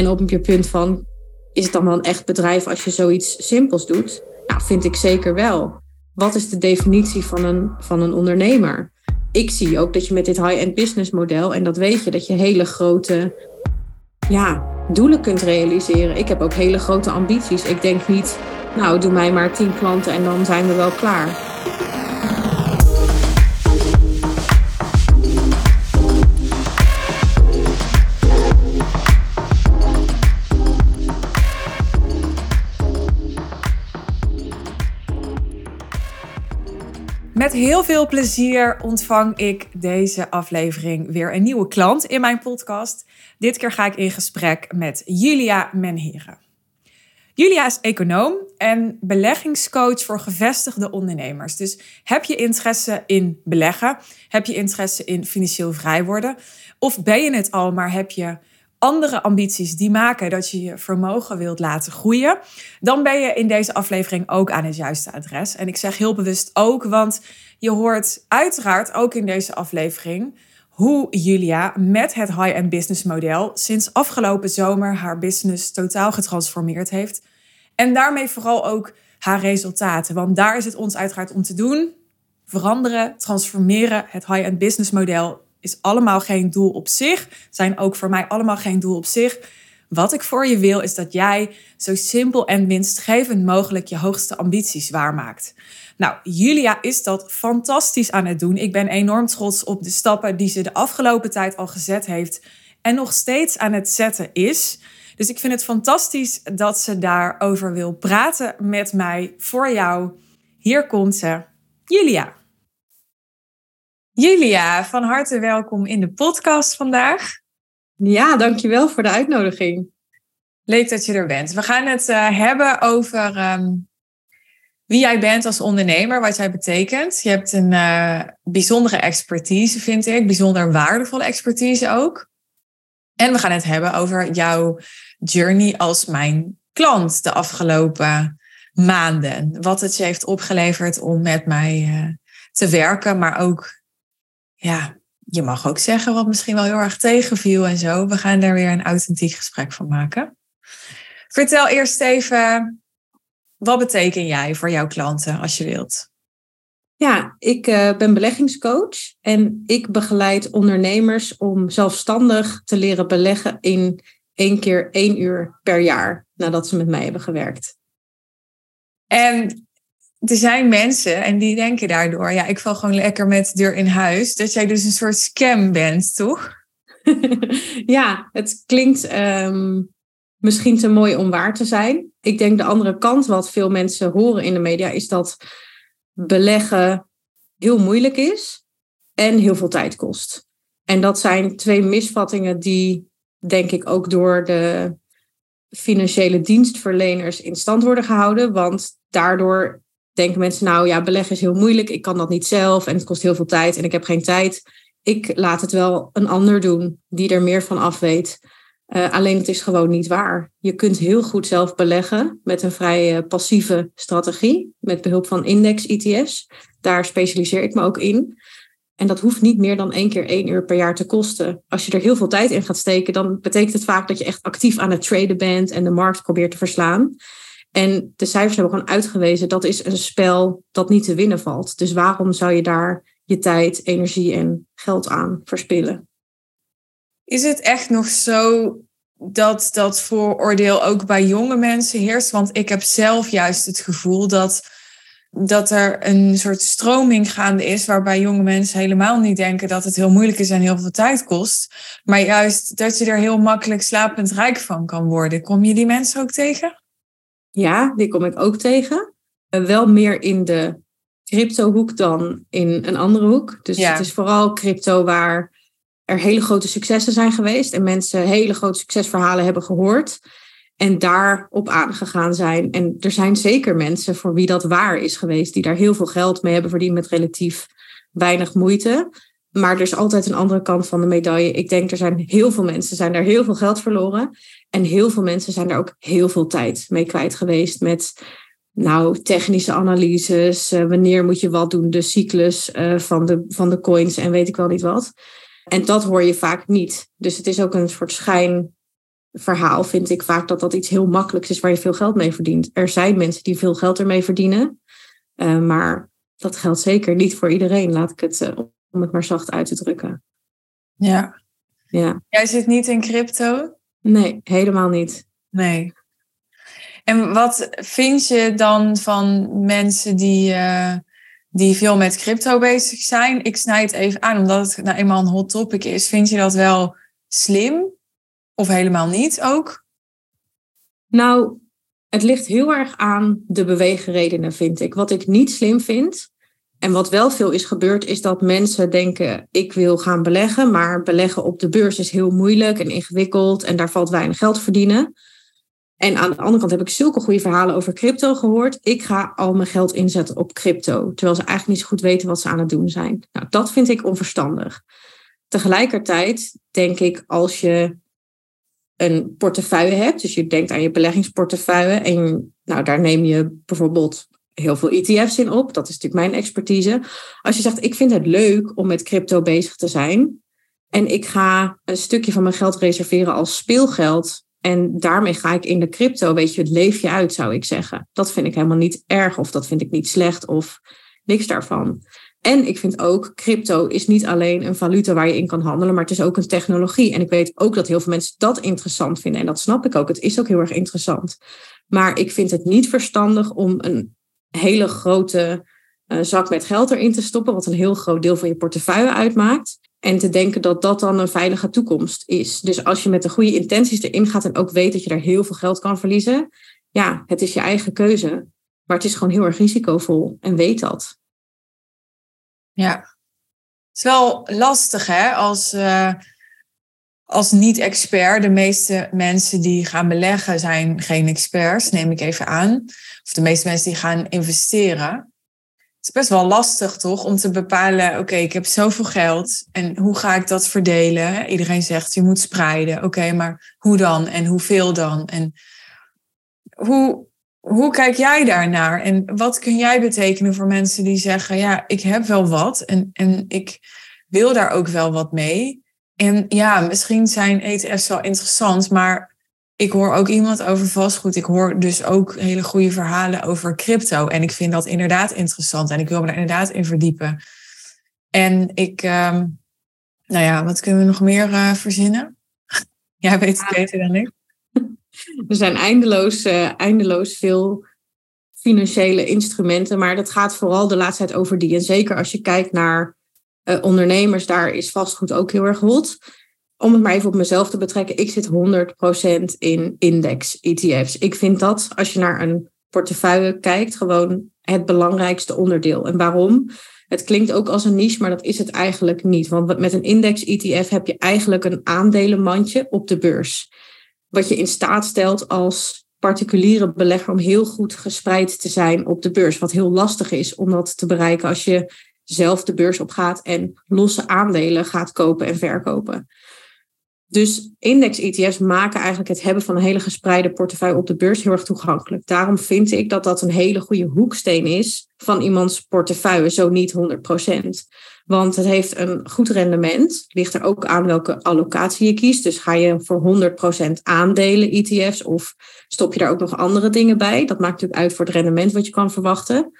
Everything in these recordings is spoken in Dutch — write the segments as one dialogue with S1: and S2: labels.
S1: En op je punt van, is het dan wel een echt bedrijf als je zoiets simpels doet? Nou, vind ik zeker wel. Wat is de definitie van een, van een ondernemer? Ik zie ook dat je met dit high-end business model, en dat weet je, dat je hele grote ja, doelen kunt realiseren. Ik heb ook hele grote ambities. Ik denk niet, nou, doe mij maar tien klanten en dan zijn we wel klaar.
S2: Met heel veel plezier ontvang ik deze aflevering weer een nieuwe klant in mijn podcast. Dit keer ga ik in gesprek met Julia Menheren. Julia is econoom en beleggingscoach voor gevestigde ondernemers. Dus heb je interesse in beleggen? Heb je interesse in financieel vrij worden? Of ben je het al, maar heb je andere ambities die maken dat je je vermogen wilt laten groeien, dan ben je in deze aflevering ook aan het juiste adres. En ik zeg heel bewust ook, want je hoort uiteraard ook in deze aflevering hoe Julia met het high-end business model sinds afgelopen zomer haar business totaal getransformeerd heeft. En daarmee vooral ook haar resultaten. Want daar is het ons uiteraard om te doen. Veranderen, transformeren het high-end business model is allemaal geen doel op zich. Zijn ook voor mij allemaal geen doel op zich. Wat ik voor je wil is dat jij zo simpel en winstgevend mogelijk je hoogste ambities waarmaakt. Nou, Julia is dat fantastisch aan het doen. Ik ben enorm trots op de stappen die ze de afgelopen tijd al gezet heeft en nog steeds aan het zetten is. Dus ik vind het fantastisch dat ze daarover wil praten met mij voor jou. Hier komt ze, Julia. Julia, van harte welkom in de podcast vandaag.
S1: Ja, dankjewel voor de uitnodiging.
S2: Leuk dat je er bent. We gaan het uh, hebben over um, wie jij bent als ondernemer, wat jij betekent. Je hebt een uh, bijzondere expertise, vind ik. Bijzonder waardevolle expertise ook. En we gaan het hebben over jouw journey als mijn klant de afgelopen maanden. Wat het je heeft opgeleverd om met mij uh, te werken, maar ook ja, je mag ook zeggen wat misschien wel heel erg tegenviel en zo. We gaan daar weer een authentiek gesprek van maken. Vertel eerst even, wat beteken jij voor jouw klanten als je wilt?
S1: Ja, ik uh, ben beleggingscoach en ik begeleid ondernemers om zelfstandig te leren beleggen in één keer één uur per jaar nadat ze met mij hebben gewerkt.
S2: En er zijn mensen en die denken daardoor, ja, ik val gewoon lekker met de deur in huis. Dat jij dus een soort scam bent, toch?
S1: ja, het klinkt um, misschien te mooi om waar te zijn. Ik denk de andere kant, wat veel mensen horen in de media, is dat beleggen heel moeilijk is en heel veel tijd kost. En dat zijn twee misvattingen die, denk ik, ook door de financiële dienstverleners in stand worden gehouden. Want daardoor denken mensen, nou ja, beleggen is heel moeilijk, ik kan dat niet zelf en het kost heel veel tijd en ik heb geen tijd. Ik laat het wel een ander doen die er meer van af weet. Uh, alleen het is gewoon niet waar. Je kunt heel goed zelf beleggen met een vrij uh, passieve strategie, met behulp van index-ETF's. Daar specialiseer ik me ook in. En dat hoeft niet meer dan één keer één uur per jaar te kosten. Als je er heel veel tijd in gaat steken, dan betekent het vaak dat je echt actief aan het traden bent en de markt probeert te verslaan. En de cijfers hebben gewoon uitgewezen dat is een spel dat niet te winnen valt. Dus waarom zou je daar je tijd, energie en geld aan verspillen?
S2: Is het echt nog zo dat dat vooroordeel ook bij jonge mensen heerst? Want ik heb zelf juist het gevoel dat, dat er een soort stroming gaande is waarbij jonge mensen helemaal niet denken dat het heel moeilijk is en heel veel tijd kost. Maar juist dat je er heel makkelijk slapend rijk van kan worden. Kom je die mensen ook tegen?
S1: Ja, die kom ik ook tegen. Uh, wel meer in de crypto-hoek dan in een andere hoek. Dus het is vooral crypto waar er hele grote successen zijn geweest en mensen hele grote succesverhalen hebben gehoord en daarop aangegaan zijn. En er zijn zeker mensen voor wie dat waar is geweest, die daar heel veel geld mee hebben verdiend met relatief weinig moeite. Maar er is altijd een andere kant van de medaille. Ik denk er zijn heel veel mensen zijn daar heel veel geld verloren. En heel veel mensen zijn daar ook heel veel tijd mee kwijt geweest met nou, technische analyses. Uh, wanneer moet je wat doen? De cyclus uh, van, de, van de coins en weet ik wel niet wat. En dat hoor je vaak niet. Dus het is ook een soort schijn verhaal vind ik vaak dat dat iets heel makkelijks is waar je veel geld mee verdient. Er zijn mensen die veel geld ermee verdienen, uh, maar dat geldt zeker niet voor iedereen, laat ik het, om het maar zacht uit te drukken.
S2: Ja.
S1: ja.
S2: Jij zit niet in crypto?
S1: Nee, helemaal niet.
S2: Nee. En wat vind je dan van mensen die, uh, die veel met crypto bezig zijn? Ik snij het even aan, omdat het nou eenmaal een hot topic is. Vind je dat wel slim of helemaal niet ook?
S1: Nou, het ligt heel erg aan de beweegredenen, vind ik. Wat ik niet slim vind, en wat wel veel is gebeurd, is dat mensen denken: ik wil gaan beleggen, maar beleggen op de beurs is heel moeilijk en ingewikkeld en daar valt weinig geld verdienen. En aan de andere kant heb ik zulke goede verhalen over crypto gehoord. Ik ga al mijn geld inzetten op crypto, terwijl ze eigenlijk niet zo goed weten wat ze aan het doen zijn. Nou, dat vind ik onverstandig. Tegelijkertijd denk ik, als je een portefeuille hebt, dus je denkt aan je beleggingsportefeuille en nou, daar neem je bijvoorbeeld heel veel ETF's in op. Dat is natuurlijk mijn expertise. Als je zegt, ik vind het leuk om met crypto bezig te zijn en ik ga een stukje van mijn geld reserveren als speelgeld en daarmee ga ik in de crypto, weet je, het leef je uit, zou ik zeggen. Dat vind ik helemaal niet erg of dat vind ik niet slecht of niks daarvan. En ik vind ook, crypto is niet alleen een valuta waar je in kan handelen, maar het is ook een technologie. En ik weet ook dat heel veel mensen dat interessant vinden. En dat snap ik ook. Het is ook heel erg interessant. Maar ik vind het niet verstandig om een hele grote uh, zak met geld erin te stoppen, wat een heel groot deel van je portefeuille uitmaakt. En te denken dat dat dan een veilige toekomst is. Dus als je met de goede intenties erin gaat en ook weet dat je daar heel veel geld kan verliezen, ja, het is je eigen keuze. Maar het is gewoon heel erg risicovol en weet dat.
S2: Ja, het is wel lastig hè, als, uh, als niet-expert. De meeste mensen die gaan beleggen zijn geen experts, neem ik even aan. Of de meeste mensen die gaan investeren. Het is best wel lastig toch om te bepalen, oké, ik heb zoveel geld en hoe ga ik dat verdelen? Iedereen zegt je moet spreiden. Oké, maar hoe dan en hoeveel dan? En hoe, hoe kijk jij daarnaar? En wat kun jij betekenen voor mensen die zeggen, ja, ik heb wel wat en, en ik wil daar ook wel wat mee. En ja, misschien zijn ETF's wel interessant, maar ik hoor ook iemand over vastgoed. Ik hoor dus ook hele goede verhalen over crypto. En ik vind dat inderdaad interessant. En ik wil me daar inderdaad in verdiepen. En ik, um, nou ja, wat kunnen we nog meer uh, verzinnen? Jij weet het beter dan ik.
S1: Er zijn eindeloos, uh, eindeloos veel financiële instrumenten, maar dat gaat vooral de laatste tijd over die. En zeker als je kijkt naar uh, ondernemers, daar is vastgoed ook heel erg hot om het maar even op mezelf te betrekken, ik zit 100% in index-ETF's. Ik vind dat, als je naar een portefeuille kijkt, gewoon het belangrijkste onderdeel. En waarom? Het klinkt ook als een niche, maar dat is het eigenlijk niet. Want met een index-ETF heb je eigenlijk een aandelenmandje op de beurs. Wat je in staat stelt als particuliere belegger om heel goed gespreid te zijn op de beurs. Wat heel lastig is om dat te bereiken als je zelf de beurs op gaat en losse aandelen gaat kopen en verkopen. Dus index-ETF's maken eigenlijk het hebben van een hele gespreide portefeuille op de beurs heel erg toegankelijk. Daarom vind ik dat dat een hele goede hoeksteen is van iemands portefeuille, zo niet 100%. Want het heeft een goed rendement. Ligt er ook aan welke allocatie je kiest. Dus ga je voor 100% aandelen ETF's of stop je daar ook nog andere dingen bij? Dat maakt natuurlijk uit voor het rendement wat je kan verwachten.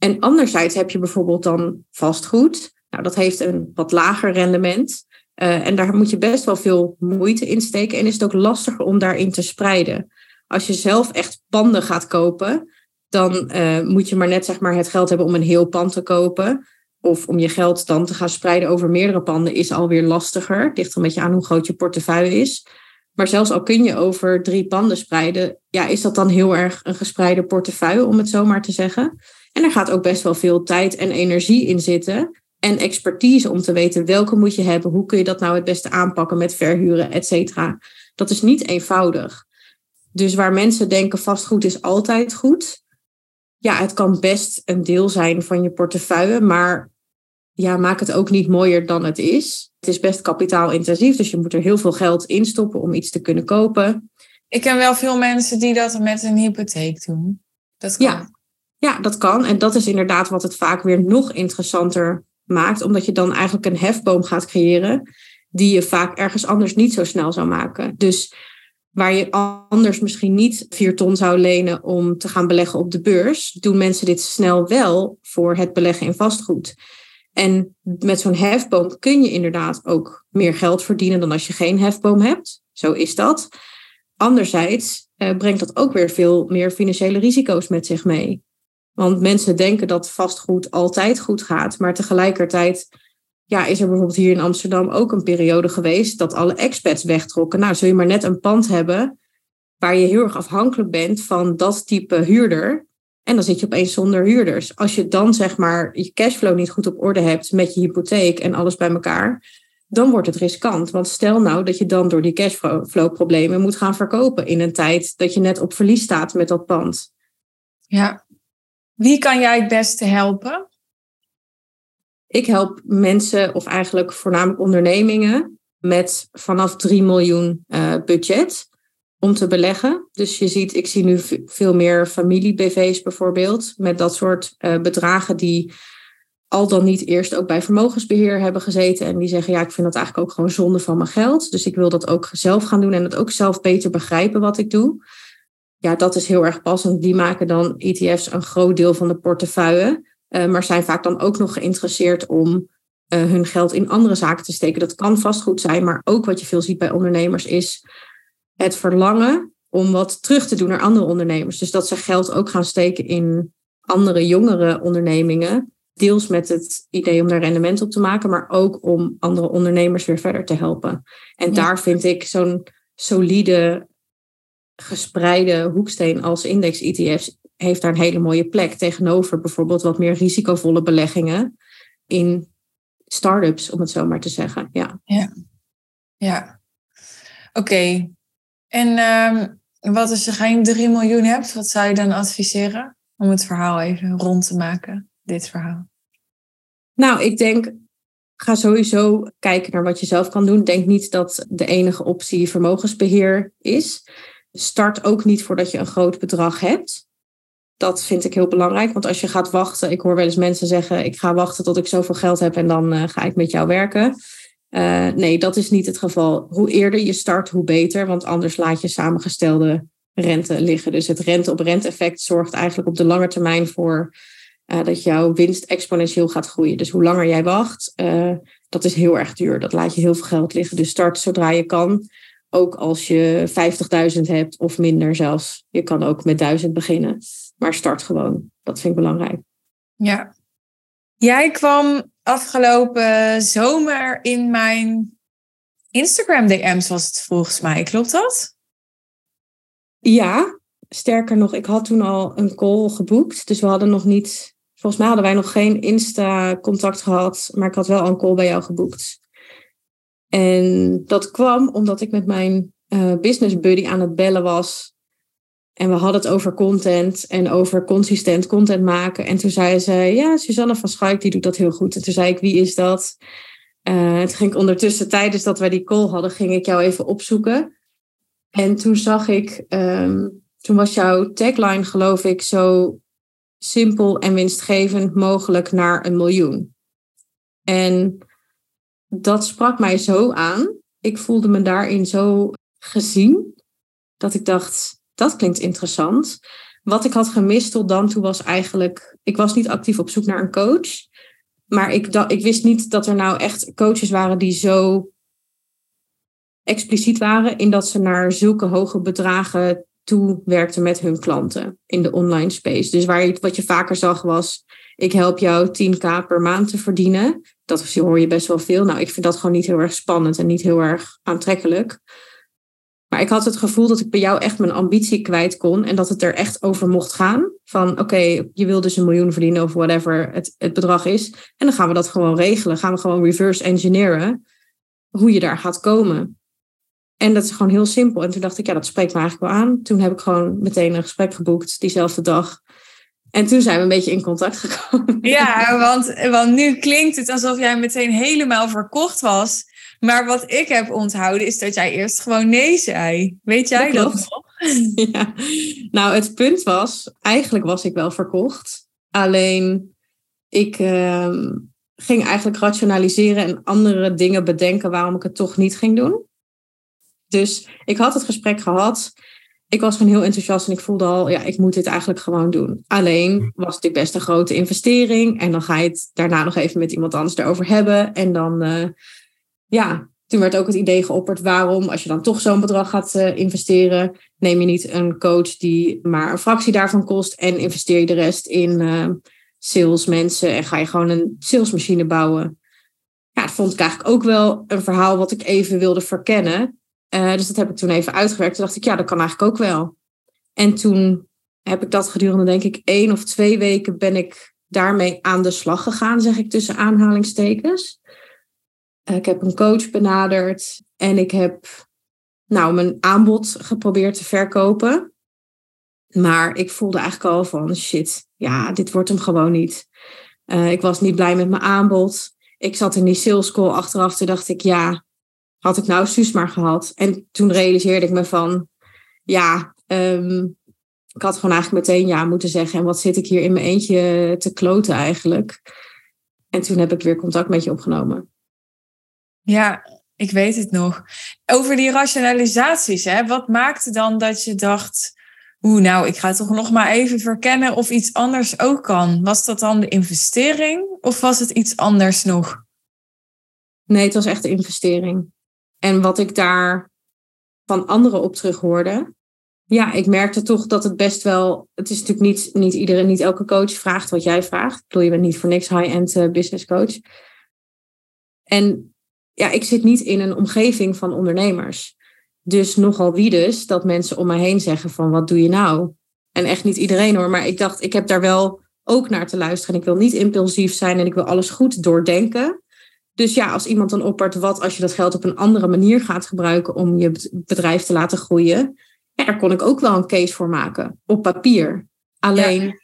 S1: En anderzijds heb je bijvoorbeeld dan vastgoed. Nou, dat heeft een wat lager rendement. Uh, en daar moet je best wel veel moeite in steken. En is het ook lastiger om daarin te spreiden. Als je zelf echt panden gaat kopen, dan uh, moet je maar net zeg maar, het geld hebben om een heel pand te kopen. Of om je geld dan te gaan spreiden over meerdere panden is alweer lastiger. Er een beetje aan hoe groot je portefeuille is. Maar zelfs al kun je over drie panden spreiden, ja, is dat dan heel erg een gespreide portefeuille, om het zo maar te zeggen. En er gaat ook best wel veel tijd en energie in zitten en expertise om te weten welke moet je hebben, hoe kun je dat nou het beste aanpakken met verhuren, et cetera. Dat is niet eenvoudig. Dus waar mensen denken vastgoed is altijd goed, ja, het kan best een deel zijn van je portefeuille, maar ja, maak het ook niet mooier dan het is. Het is best kapitaalintensief, dus je moet er heel veel geld in stoppen om iets te kunnen kopen.
S2: Ik ken wel veel mensen die dat met een hypotheek doen. Dat kan.
S1: Ja, ja, dat kan. En dat is inderdaad wat het vaak weer nog interessanter maakt, omdat je dan eigenlijk een hefboom gaat creëren die je vaak ergens anders niet zo snel zou maken. Dus waar je anders misschien niet vier ton zou lenen om te gaan beleggen op de beurs, doen mensen dit snel wel voor het beleggen in vastgoed. En met zo'n hefboom kun je inderdaad ook meer geld verdienen dan als je geen hefboom hebt. Zo is dat. Anderzijds eh, brengt dat ook weer veel meer financiële risico's met zich mee. Want mensen denken dat vastgoed altijd goed gaat, maar tegelijkertijd ja, is er bijvoorbeeld hier in Amsterdam ook een periode geweest dat alle expats wegtrokken. Nou, zul je maar net een pand hebben waar je heel erg afhankelijk bent van dat type huurder. En dan zit je opeens zonder huurders. Als je dan zeg maar je cashflow niet goed op orde hebt met je hypotheek en alles bij elkaar, dan wordt het riskant. Want stel nou dat je dan door die cashflow problemen moet gaan verkopen in een tijd dat je net op verlies staat met dat pand.
S2: Ja. Wie kan jij het beste helpen?
S1: Ik help mensen, of eigenlijk voornamelijk ondernemingen, met vanaf 3 miljoen uh, budget om te beleggen. Dus je ziet, ik zie nu veel meer familie-BV's bijvoorbeeld, met dat soort uh, bedragen die al dan niet eerst ook bij vermogensbeheer hebben gezeten. En die zeggen, ja, ik vind dat eigenlijk ook gewoon zonde van mijn geld. Dus ik wil dat ook zelf gaan doen en het ook zelf beter begrijpen wat ik doe. Ja, dat is heel erg passend. Die maken dan ETF's een groot deel van de portefeuille. Uh, maar zijn vaak dan ook nog geïnteresseerd om uh, hun geld in andere zaken te steken. Dat kan vastgoed zijn, maar ook wat je veel ziet bij ondernemers is het verlangen om wat terug te doen naar andere ondernemers. Dus dat ze geld ook gaan steken in andere jongere ondernemingen. Deels met het idee om daar rendement op te maken, maar ook om andere ondernemers weer verder te helpen. En daar vind ik zo'n solide, gespreide hoeksteen als index-ETF's heeft daar een hele mooie plek tegenover bijvoorbeeld wat meer risicovolle beleggingen in start-ups, om het zo maar te zeggen. Ja,
S2: ja. ja. Oké. En um, wat als je geen 3 miljoen hebt, wat zou je dan adviseren om het verhaal even rond te maken, dit verhaal?
S1: Nou, ik denk, ga sowieso kijken naar wat je zelf kan doen. Denk niet dat de enige optie vermogensbeheer is. Start ook niet voordat je een groot bedrag hebt dat vind ik heel belangrijk. Want als je gaat wachten, ik hoor wel eens mensen zeggen: ik ga wachten tot ik zoveel geld heb en dan uh, ga ik met jou werken. Uh, nee, dat is niet het geval. Hoe eerder je start, hoe beter. Want anders laat je samengestelde rente liggen. Dus het rente-op-rente effect zorgt eigenlijk op de lange termijn voor uh, dat jouw winst exponentieel gaat groeien. Dus hoe langer jij wacht, dat is heel erg duur. Dat laat je heel veel geld liggen. Dus start zodra je kan. Ook als je 50.000 hebt of minder zelfs. Je kan ook met 1000 beginnen. Maar start gewoon. Dat vind ik belangrijk.
S2: Ja. Jij kwam afgelopen zomer in mijn Instagram DM's, was het volgens mij. Klopt dat?
S1: Ja, sterker nog, ik had toen al een call geboekt. Dus we hadden nog niet, volgens mij hadden wij nog geen Insta-contact gehad. Maar ik had wel een call bij jou geboekt. En dat kwam omdat ik met mijn uh, business buddy aan het bellen was en we hadden het over content en over consistent content maken. En toen zei ze, ja, Suzanne van Schaik, die doet dat heel goed. En toen zei ik, wie is dat? Uh, toen ging ondertussen, tijdens dat wij die call hadden, ging ik jou even opzoeken. En toen zag ik, um, toen was jouw tagline, geloof ik, zo simpel en winstgevend mogelijk naar een miljoen. En dat sprak mij zo aan. Ik voelde me daarin zo gezien, dat ik dacht, dat klinkt interessant. Wat ik had gemist tot dan toe was eigenlijk, ik was niet actief op zoek naar een coach. Maar ik, ik wist niet dat er nou echt coaches waren die zo expliciet waren in dat ze naar zulke hoge bedragen toe werkten met hun klanten in de online space. Dus waar je, wat je vaker zag was, ik help jou 10k per maand te verdienen. Dat hoor je best wel veel. Nou, ik vind dat gewoon niet heel erg spannend en niet heel erg aantrekkelijk. Maar ik had het gevoel dat ik bij jou echt mijn ambitie kwijt kon. En dat het er echt over mocht gaan. Van oké, je wil dus een miljoen verdienen of whatever het, het bedrag is. En dan gaan we dat gewoon regelen. Gaan we gewoon reverse engineeren hoe je daar gaat komen. En dat is gewoon heel simpel. En toen dacht ik, ja, dat spreekt me eigenlijk wel aan. Toen heb ik gewoon meteen een gesprek geboekt diezelfde dag. En toen zijn we een beetje in contact gekomen.
S2: Ja, want, want nu klinkt het alsof jij meteen helemaal verkocht was maar wat ik heb onthouden is dat jij eerst gewoon nee zei. Weet jij dat, nog?
S1: Ja. Nou, het punt was, eigenlijk was ik wel verkocht. Alleen ik uh, ging eigenlijk rationaliseren en andere dingen bedenken waarom ik het toch niet ging doen. Dus ik had het gesprek gehad. Ik was gewoon heel enthousiast en ik voelde al, ja, ik moet dit eigenlijk gewoon doen. Alleen was het best een grote investering. En dan ga je het daarna nog even met iemand anders erover hebben. En dan, uh, ja, toen werd ook het idee geopperd, waarom, als je dan toch zo'n bedrag gaat uh, investeren, neem je niet een coach die maar een fractie daarvan kost en investeer je de rest in uh, salesmensen en ga je gewoon een salesmachine bouwen. Ja, dat vond ik eigenlijk ook wel een verhaal wat ik even wilde verkennen. Uh, dus dat heb ik toen even uitgewerkt. Toen dacht ik, ja, dat kan eigenlijk ook wel. En toen heb ik dat gedurende, denk ik, één of twee weken ben ik daarmee aan de slag gegaan, zeg ik tussen aanhalingstekens. Uh, ik heb een coach benaderd en ik heb nou, mijn aanbod geprobeerd te verkopen. Maar ik voelde eigenlijk al van shit, ja, dit wordt hem gewoon niet. Uh, ik was niet blij met mijn aanbod. Ik zat in die sales call achteraf. Toen dacht ik, ja, had ik nou Suus maar gehad. En toen realiseerde ik me van, ja, um, ik had gewoon eigenlijk meteen ja moeten zeggen. En wat zit ik hier in mijn eentje te kloten eigenlijk. En toen heb ik weer contact met je opgenomen.
S2: Ja, ik weet het nog. Over die rationalisaties, hè? wat maakte dan dat je dacht... Oeh, nou, ik ga toch nog maar even verkennen of iets anders ook kan. Was dat dan de investering of was het iets anders nog?
S1: Nee, het was echt de investering. En wat ik daar van anderen op terug hoorde. Ja, ik merkte toch dat het best wel. Het is natuurlijk niet, niet iedereen, niet elke coach vraagt wat jij vraagt. Ik bedoel, je bent niet voor niks high-end uh, business coach. En ja, ik zit niet in een omgeving van ondernemers. Dus nogal wie dus dat mensen om mij heen zeggen van wat doe je nou? En echt niet iedereen hoor, maar ik dacht, ik heb daar wel ook naar te luisteren. Ik wil niet impulsief zijn en ik wil alles goed doordenken. Dus ja, als iemand dan oppert, wat als je dat geld op een andere manier gaat gebruiken om je bedrijf te laten groeien, ja, daar kon ik ook wel een case voor maken, op papier. Alleen,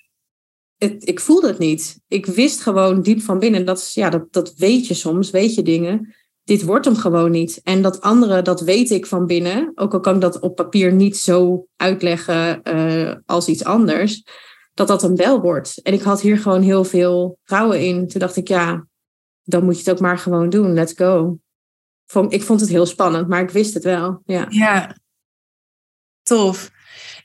S1: het, ik voelde het niet. Ik wist gewoon diep van binnen, dat, ja, dat, dat weet je soms, weet je dingen. Dit wordt hem gewoon niet. En dat andere, dat weet ik van binnen. Ook al kan ik dat op papier niet zo uitleggen uh, als iets anders. Dat dat hem wel wordt. En ik had hier gewoon heel veel vrouwen in. Toen dacht ik, ja, dan moet je het ook maar gewoon doen. Let's go. Ik vond het heel spannend, maar ik wist het wel. Ja,
S2: ja. tof.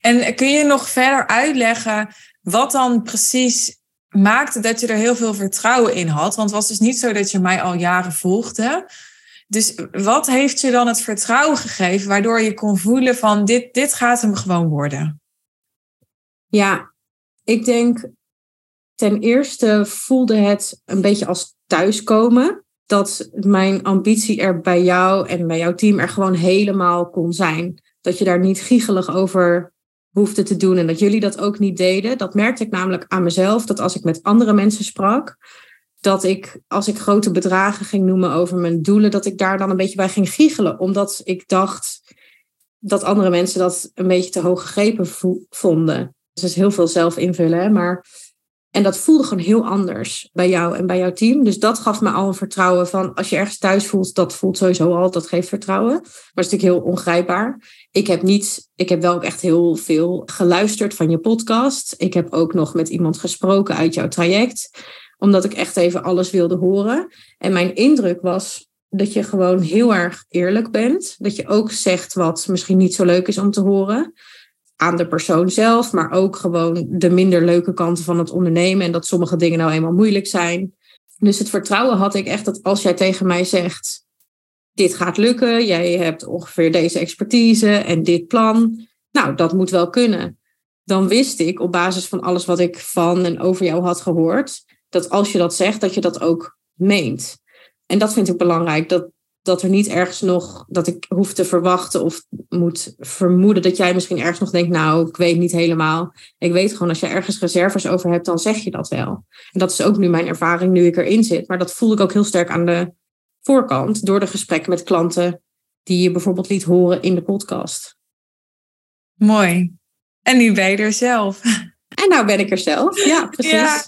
S2: En kun je nog verder uitleggen wat dan precies maakte dat je er heel veel vertrouwen in had? Want het was dus niet zo dat je mij al jaren volgde. Dus wat heeft je dan het vertrouwen gegeven waardoor je kon voelen van dit, dit gaat hem gewoon worden?
S1: Ja, ik denk ten eerste voelde het een beetje als thuiskomen. Dat mijn ambitie er bij jou en bij jouw team er gewoon helemaal kon zijn. Dat je daar niet giegelig over hoefde te doen en dat jullie dat ook niet deden. Dat merkte ik namelijk aan mezelf, dat als ik met andere mensen sprak, dat ik als ik grote bedragen ging noemen over mijn doelen, dat ik daar dan een beetje bij ging giechelen. Omdat ik dacht dat andere mensen dat een beetje te hoog gegrepen vonden. Dus dat is heel veel zelf invullen, hè? maar en dat voelde gewoon heel anders bij jou en bij jouw team. Dus dat gaf me al een vertrouwen van als je ergens thuis voelt, dat voelt sowieso al, dat geeft vertrouwen. Maar dat is natuurlijk heel ongrijpbaar. Ik heb niet, ik heb wel ook echt heel veel geluisterd van je podcast. Ik heb ook nog met iemand gesproken uit jouw traject, omdat ik echt even alles wilde horen. En mijn indruk was dat je gewoon heel erg eerlijk bent. Dat je ook zegt wat misschien niet zo leuk is om te horen aan de persoon zelf, maar ook gewoon de minder leuke kanten van het ondernemen en dat sommige dingen nou eenmaal moeilijk zijn. Dus het vertrouwen had ik echt dat als jij tegen mij zegt, dit gaat lukken, jij hebt ongeveer deze expertise en dit plan, nou, dat moet wel kunnen. Dan wist ik op basis van alles wat ik van en over jou had gehoord, dat als je dat zegt, dat je dat ook meent. En dat vind ik belangrijk, dat, dat er niet ergens nog, dat ik hoef te verwachten of moet vermoeden dat jij misschien ergens nog denkt, nou, ik weet niet helemaal. Ik weet gewoon, als je ergens reserves over hebt, dan zeg je dat wel. En dat is ook nu mijn ervaring nu ik erin zit. Maar dat voel ik ook heel sterk aan de voorkant door de gesprekken met klanten die je bijvoorbeeld liet horen in de podcast.
S2: Mooi. En nu ben je er zelf.
S1: En nou ben ik er zelf. Ja, precies.
S2: Ja,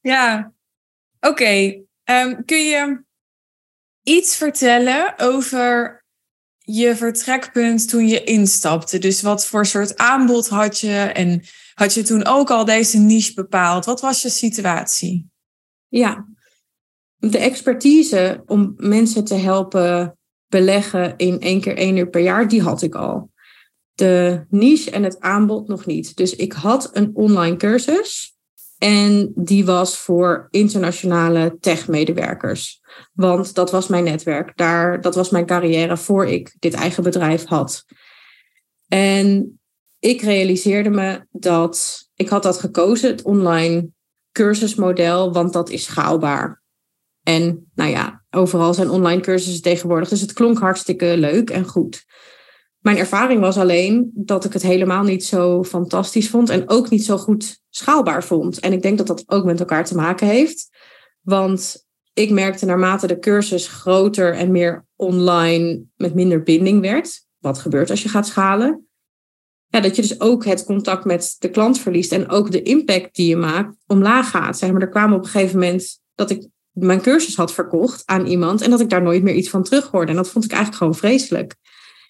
S2: ja. oké. Ehm, kun je iets vertellen over je vertrekpunt toen je instapte? Dus wat voor soort aanbod had je en had je toen ook al deze niche bepaald? Wat was je situatie?
S1: Ja, de expertise om mensen te helpen beleggen in één keer één uur per jaar, die had ik al. De niche en het aanbod nog niet. Dus ik had een online cursus en die was voor internationale tech-medewerkers. Want dat was mijn netwerk. Daar, dat was mijn carrière voor ik dit eigen bedrijf had. En ik realiseerde me dat ik had dat gekozen, het online cursusmodel, want dat is schaalbaar. En nou ja, overal zijn online cursussen tegenwoordig, dus het klonk hartstikke leuk en goed. Mijn ervaring was alleen dat ik het helemaal niet zo fantastisch vond en ook niet zo goed schaalbaar vond. En ik denk dat dat ook met elkaar te maken heeft. Want ik merkte naarmate de cursus groter en meer online met minder binding werd, wat gebeurt als je gaat schalen, ja, dat je dus ook het contact met de klant verliest en ook de impact die je maakt omlaag gaat. Zeg maar, er kwam op een gegeven moment dat ik mijn cursus had verkocht aan iemand en dat ik daar nooit meer iets van terug hoorde. En dat vond ik eigenlijk gewoon vreselijk.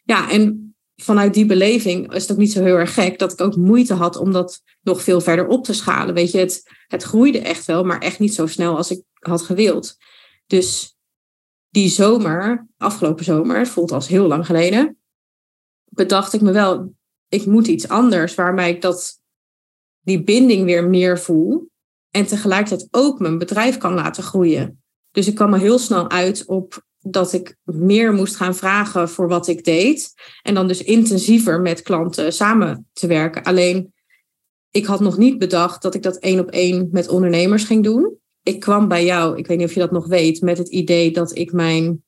S1: Ja, en vanuit die beleving is het ook niet zo heel erg gek dat ik ook moeite had om dat nog veel verder op te schalen. Weet je, het, het groeide echt wel, maar echt niet zo snel als ik had gewild. Dus die zomer, afgelopen zomer, het voelt als heel lang geleden, bedacht ik me wel, ik moet iets anders waarmee ik dat, die binding weer meer voel. En tegelijkertijd ook mijn bedrijf kan laten groeien. Dus ik kwam me heel snel uit op dat ik meer moest gaan vragen voor wat ik deed. En dan dus intensiever met klanten samen te werken. Alleen, ik had nog niet bedacht dat ik dat één op één met ondernemers ging doen. Ik kwam bij jou, ik weet niet of je dat nog weet, met het idee dat ik mijn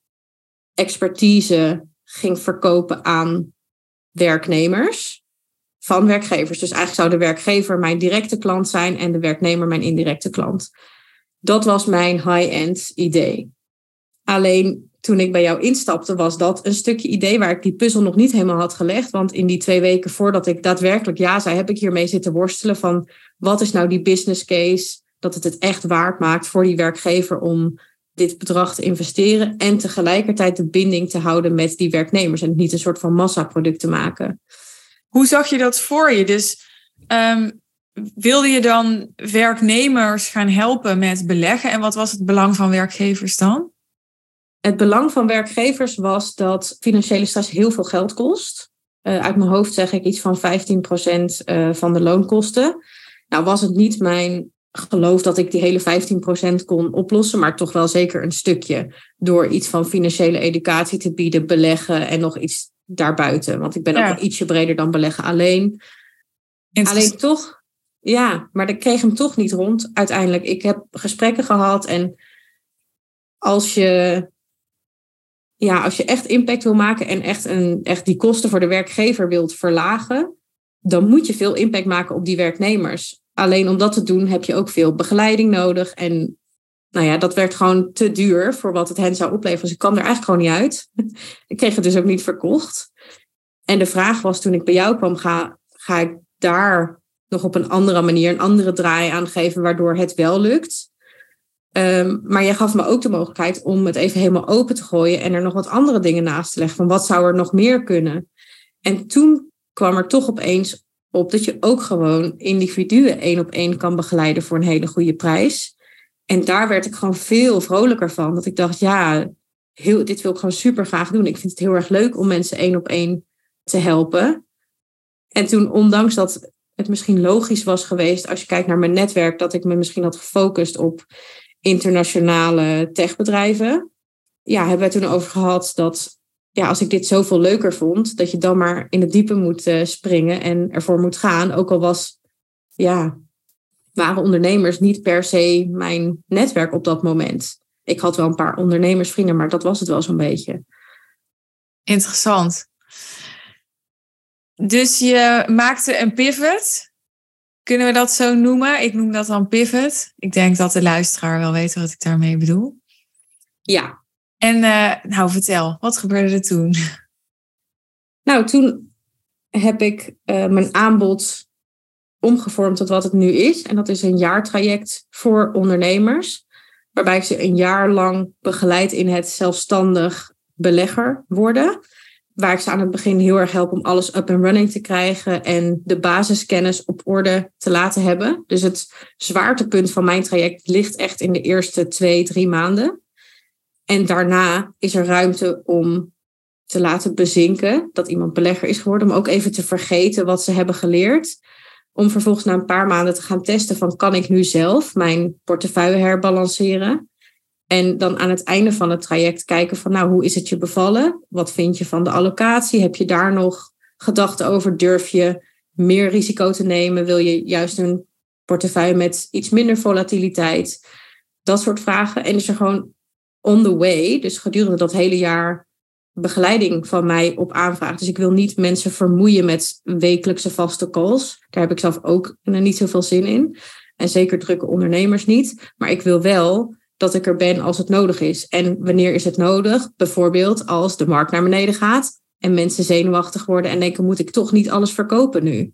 S1: expertise ging verkopen aan werknemers van werkgevers. Dus eigenlijk zou de werkgever mijn directe klant zijn en de werknemer mijn indirecte klant. Dat was mijn high-end idee. Alleen toen ik bij jou instapte, was dat een stukje idee waar ik die puzzel nog niet helemaal had gelegd. Want in die twee weken voordat ik daadwerkelijk ja zei, heb ik hiermee zitten worstelen van wat is nou die business case, dat het het echt waard maakt voor die werkgever om dit bedrag te investeren en tegelijkertijd de binding te houden met die werknemers en niet een soort van massaproduct te maken.
S2: Hoe zag je dat voor je? Dus um, wilde je dan werknemers gaan helpen met beleggen en wat was het belang van werkgevers dan?
S1: Het belang van werkgevers was dat financiële stress heel veel geld kost. Uh, uit mijn hoofd zeg ik iets van 15% uh, eh, van de loonkosten. Nou was het niet mijn geloof dat ik die hele 15% kon oplossen, maar toch wel zeker een stukje door iets van financiële educatie te bieden, beleggen en nog iets daarbuiten. Want ik ben ook wel ietsje breder dan beleggen alleen. Alleen toch, ja, maar ik kreeg hem toch niet rond uiteindelijk. Ik heb gesprekken gehad en als je, ja, als je echt impact wil maken en echt, een, echt die kosten voor de werkgever wilt verlagen, dan moet je veel impact maken op die werknemers. Alleen om dat te doen heb je ook veel begeleiding nodig. En nou ja, dat werd gewoon te duur voor wat het hen zou opleveren. Dus ik kwam er eigenlijk gewoon niet uit. ik kreeg het dus ook niet verkocht. En de vraag was toen ik bij jou kwam, ga, ga ik daar nog op een andere manier een andere draai aan geven, waardoor het wel lukt. Um, maar jij gaf me ook de mogelijkheid om het even helemaal open te gooien en er nog wat andere dingen naast te leggen. Van wat zou er nog meer kunnen? En toen kwam er toch opeens op dat je ook gewoon individuen één op één kan begeleiden voor een hele goede prijs. En daar werd ik gewoon veel vrolijker van. Dat ik dacht, ja, heel, dit wil ik gewoon super graag doen. Ik vind het heel erg leuk om mensen één op één te helpen. En toen, ondanks dat het misschien logisch was geweest, als je kijkt naar mijn netwerk, dat ik me misschien had gefocust op internationale techbedrijven. Ja, hebben we toen over gehad dat ja, als ik dit zoveel leuker vond, dat je dan maar in het diepe moet uh, springen en ervoor moet gaan. Ook al was, ja, waren ondernemers niet per se mijn netwerk op dat moment. Ik had wel een paar ondernemersvrienden, maar dat was het wel zo'n beetje.
S2: Interessant. Dus je maakte een pivot. Kunnen we dat zo noemen? Ik noem dat dan pivot. Ik denk dat de luisteraar wel weet wat ik daarmee bedoel.
S1: Ja,
S2: en uh, nou, vertel, wat gebeurde er toen?
S1: Nou, toen heb ik uh, mijn aanbod omgevormd tot wat het nu is. En dat is een jaartraject voor ondernemers. Waarbij ik ze een jaar lang begeleid in het zelfstandig belegger worden. Waar ik ze aan het begin heel erg help om alles up and running te krijgen en de basiskennis op orde te laten hebben. Dus het zwaartepunt van mijn traject ligt echt in de eerste twee, drie maanden. En daarna is er ruimte om te laten bezinken dat iemand belegger is geworden, om ook even te vergeten wat ze hebben geleerd. Om vervolgens na een paar maanden te gaan testen van kan ik nu zelf mijn portefeuille herbalanceren? En dan aan het einde van het traject kijken van, nou, hoe is het je bevallen? Wat vind je van de allocatie? Heb je daar nog gedachten over? Durf je meer risico te nemen? Wil je juist een portefeuille met iets minder volatiliteit? Dat soort vragen. En is er gewoon on the way, dus gedurende dat hele jaar, begeleiding van mij op aanvraag. Dus ik wil niet mensen vermoeien met wekelijkse vaste calls. Daar heb ik zelf ook niet zoveel zin in. En zeker drukke ondernemers niet. Maar ik wil wel dat ik er ben als het nodig is. En wanneer is het nodig? Bijvoorbeeld als de markt naar beneden gaat en mensen zenuwachtig worden en denken: moet ik toch niet alles verkopen nu?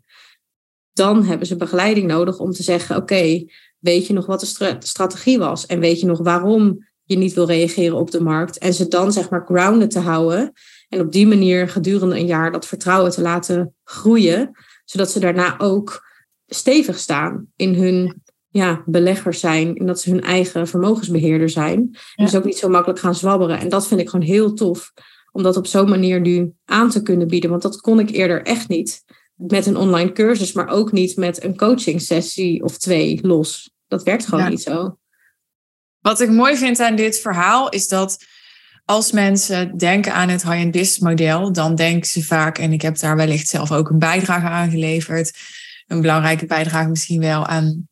S1: Dan hebben ze begeleiding nodig om te zeggen: oké, weet je nog wat de strategie was? En weet je nog waarom je niet wil reageren op de markt? En ze dan zeg maar grounded te houden. En op die manier gedurende een jaar dat vertrouwen te laten groeien, zodat ze daarna ook stevig staan in hun ja, beleggers zijn en dat ze hun eigen vermogensbeheerder zijn. En dus ook niet zo makkelijk gaan zwabberen. En dat vind ik gewoon heel tof om dat op zo'n manier nu aan te kunnen bieden. Want dat kon ik eerder echt niet met een online cursus, maar ook niet met een coaching sessie of twee los. Dat werkt gewoon niet zo.
S2: Wat ik mooi vind aan dit verhaal is dat als mensen denken aan het high-end business model, dan denken ze vaak, en ik heb daar wellicht zelf ook een bijdrage aan geleverd, een belangrijke bijdrage misschien wel aan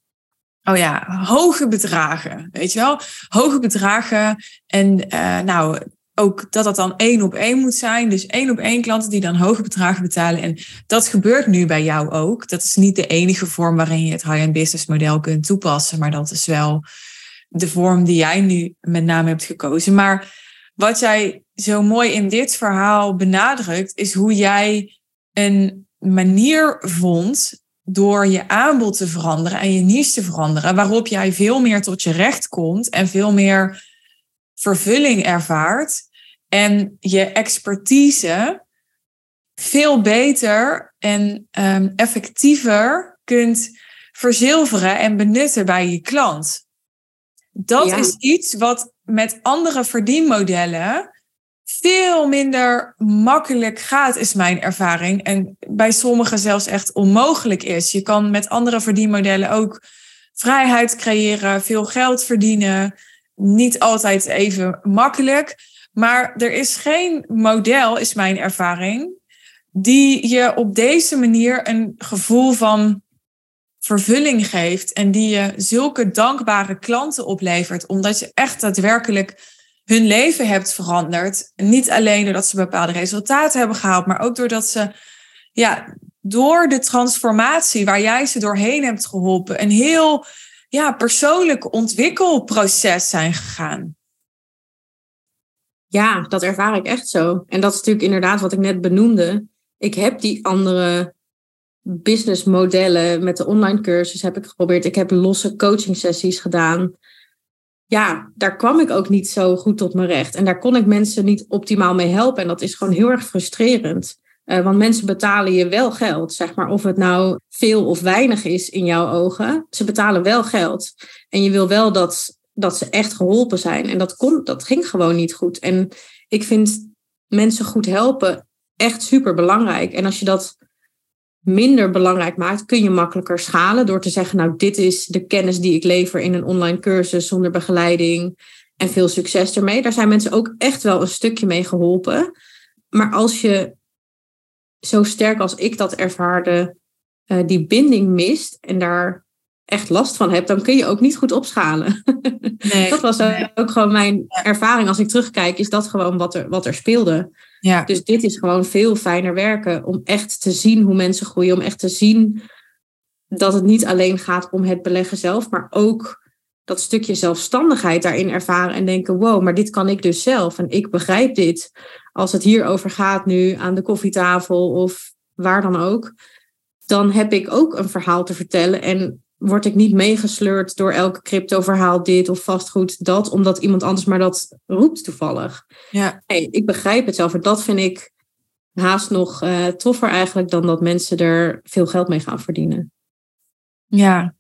S2: Oh ja, hoge bedragen. Weet je wel? Hoge bedragen. En uh, nou, ook dat dat dan één op één moet zijn. Dus één op één klanten die dan hoge bedragen betalen. En dat gebeurt nu bij jou ook. Dat is niet de enige vorm waarin je het high-end business model kunt toepassen. Maar dat is wel de vorm die jij nu met name hebt gekozen. Maar wat jij zo mooi in dit verhaal benadrukt, is hoe jij een manier vond door je aanbod te veranderen en je niche te veranderen, waarop jij veel meer tot je recht komt en veel meer vervulling ervaart en je expertise veel beter en um, effectiever kunt verzilveren en benutten bij je klant. Dat is iets wat met andere verdienmodellen veel minder makkelijk gaat, is mijn ervaring. En bij sommigen zelfs echt onmogelijk is. Je kan met andere verdienmodellen ook vrijheid creëren, veel geld verdienen. Niet altijd even makkelijk. Maar er is geen model, is mijn ervaring, die je op deze manier een gevoel van vervulling geeft en die je zulke dankbare klanten oplevert, omdat je echt daadwerkelijk hun leven hebt veranderd. Niet alleen doordat ze bepaalde resultaten hebben gehaald, maar ook doordat ze ja, door de transformatie waar jij ze doorheen hebt geholpen, een heel ja, persoonlijk ontwikkelproces zijn gegaan.
S1: Ja, dat ervaar ik echt zo. En dat is natuurlijk inderdaad wat ik net benoemde. Ik heb die andere businessmodellen met de online cursus heb ik geprobeerd. Ik heb losse coaching sessies gedaan ja, daar kwam ik ook niet zo goed tot mijn recht. En daar kon ik mensen niet optimaal mee helpen. En dat is gewoon heel erg frustrerend. Uh, want mensen betalen je wel geld, zeg maar. Of het nou veel of weinig is in jouw ogen. Ze betalen wel geld. En je wil wel dat, dat ze echt geholpen zijn. En dat, kon, dat ging gewoon niet goed. En ik vind mensen goed helpen echt super belangrijk. En als je dat minder belangrijk maakt, kun je makkelijker schalen door te zeggen, nou, dit is de kennis die ik lever in een online cursus zonder begeleiding en veel succes ermee. Daar zijn mensen ook echt wel een stukje mee geholpen. Maar als je zo sterk als ik dat ervaarde, uh, die binding mist en daar echt last van hebt, dan kun je ook niet goed opschalen. Nee, dat was ook gewoon mijn ervaring als ik terugkijk, is dat gewoon wat er, wat er speelde. Ja. Dus dit is gewoon veel fijner werken om echt te zien hoe mensen groeien, om echt te zien dat het niet alleen gaat om het beleggen zelf, maar ook dat stukje zelfstandigheid daarin ervaren en denken: wow, maar dit kan ik dus zelf en ik begrijp dit. Als het hierover gaat nu aan de koffietafel of waar dan ook, dan heb ik ook een verhaal te vertellen en word ik niet meegesleurd door elke crypto-verhaal dit of vastgoed dat, omdat iemand anders maar dat roept toevallig. Ja. Hey, ik begrijp het zelf en dat vind ik haast nog uh, toffer eigenlijk dan dat mensen er veel geld mee gaan verdienen.
S2: Ja,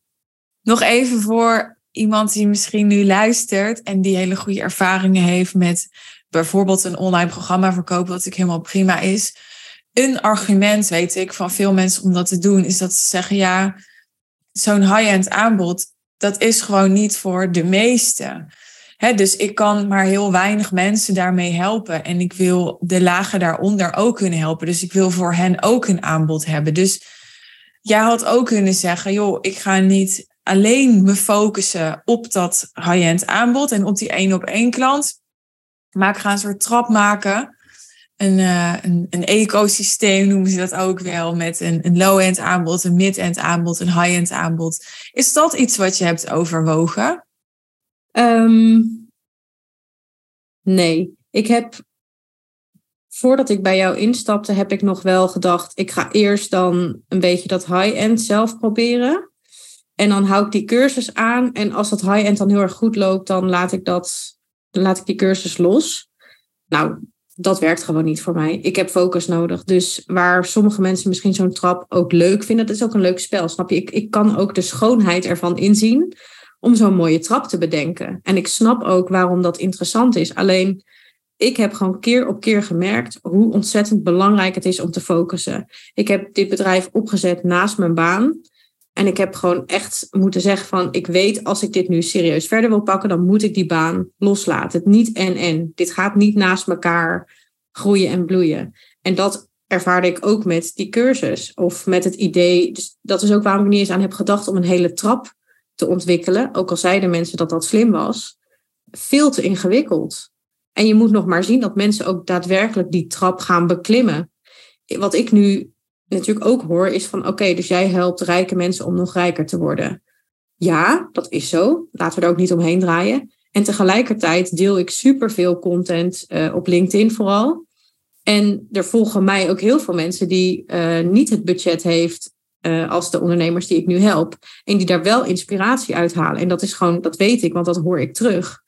S2: nog even voor iemand die misschien nu luistert en die hele goede ervaringen heeft met bijvoorbeeld een online programma verkopen, wat ik helemaal prima is. Een argument, weet ik, van veel mensen om dat te doen, is dat ze zeggen: ja, zo'n high-end aanbod, dat is gewoon niet voor de meesten. dus ik kan maar heel weinig mensen daarmee helpen. En ik wil de lagen daaronder ook kunnen helpen. Dus ik wil voor hen ook een aanbod hebben. Dus jij had ook kunnen zeggen: joh, ik ga niet alleen me focussen op dat high-end aanbod en op die één op één klant. Maar ik ga een soort trap maken. Een, uh, een, een ecosysteem noemen ze dat ook wel. Met een, een low-end aanbod, een mid-end aanbod, een high-end aanbod. Is dat iets wat je hebt overwogen?
S1: Um, nee. Ik heb voordat ik bij jou instapte, heb ik nog wel gedacht, ik ga eerst dan een beetje dat high-end zelf proberen. En dan hou ik die cursus aan. En als dat high-end dan heel erg goed loopt, dan laat ik, dat, dan laat ik die cursus los. Nou, dat werkt gewoon niet voor mij. Ik heb focus nodig. Dus waar sommige mensen misschien zo'n trap ook leuk vinden, dat is ook een leuk spel, snap je? Ik, ik kan ook de schoonheid ervan inzien om zo'n mooie trap te bedenken. En ik snap ook waarom dat interessant is. Alleen, ik heb gewoon keer op keer gemerkt hoe ontzettend belangrijk het is om te focussen. Ik heb dit bedrijf opgezet naast mijn baan. En ik heb gewoon echt moeten zeggen van, ik weet als ik dit nu serieus verder wil pakken, dan moet ik die baan loslaten. Het niet en en. Dit gaat niet naast elkaar groeien en bloeien. En dat ervaarde ik ook met die cursus of met het idee. Dus dat is ook waarom ik niet eens aan heb gedacht om een hele trap te ontwikkelen. Ook al zeiden mensen dat dat slim was. Veel te ingewikkeld. En je moet nog maar zien dat mensen ook daadwerkelijk die trap gaan beklimmen. Wat ik nu natuurlijk ook hoor, is van oké, dus jij helpt rijke mensen om nog rijker te worden. Ja, dat is zo. Laten we er ook niet omheen draaien. En tegelijkertijd deel ik superveel content uh, op LinkedIn vooral. En er volgen mij ook heel veel mensen die uh, niet het budget heeft uh, als de ondernemers die ik nu help. En die daar wel inspiratie uithalen. En dat is gewoon, dat weet ik, want dat hoor ik terug.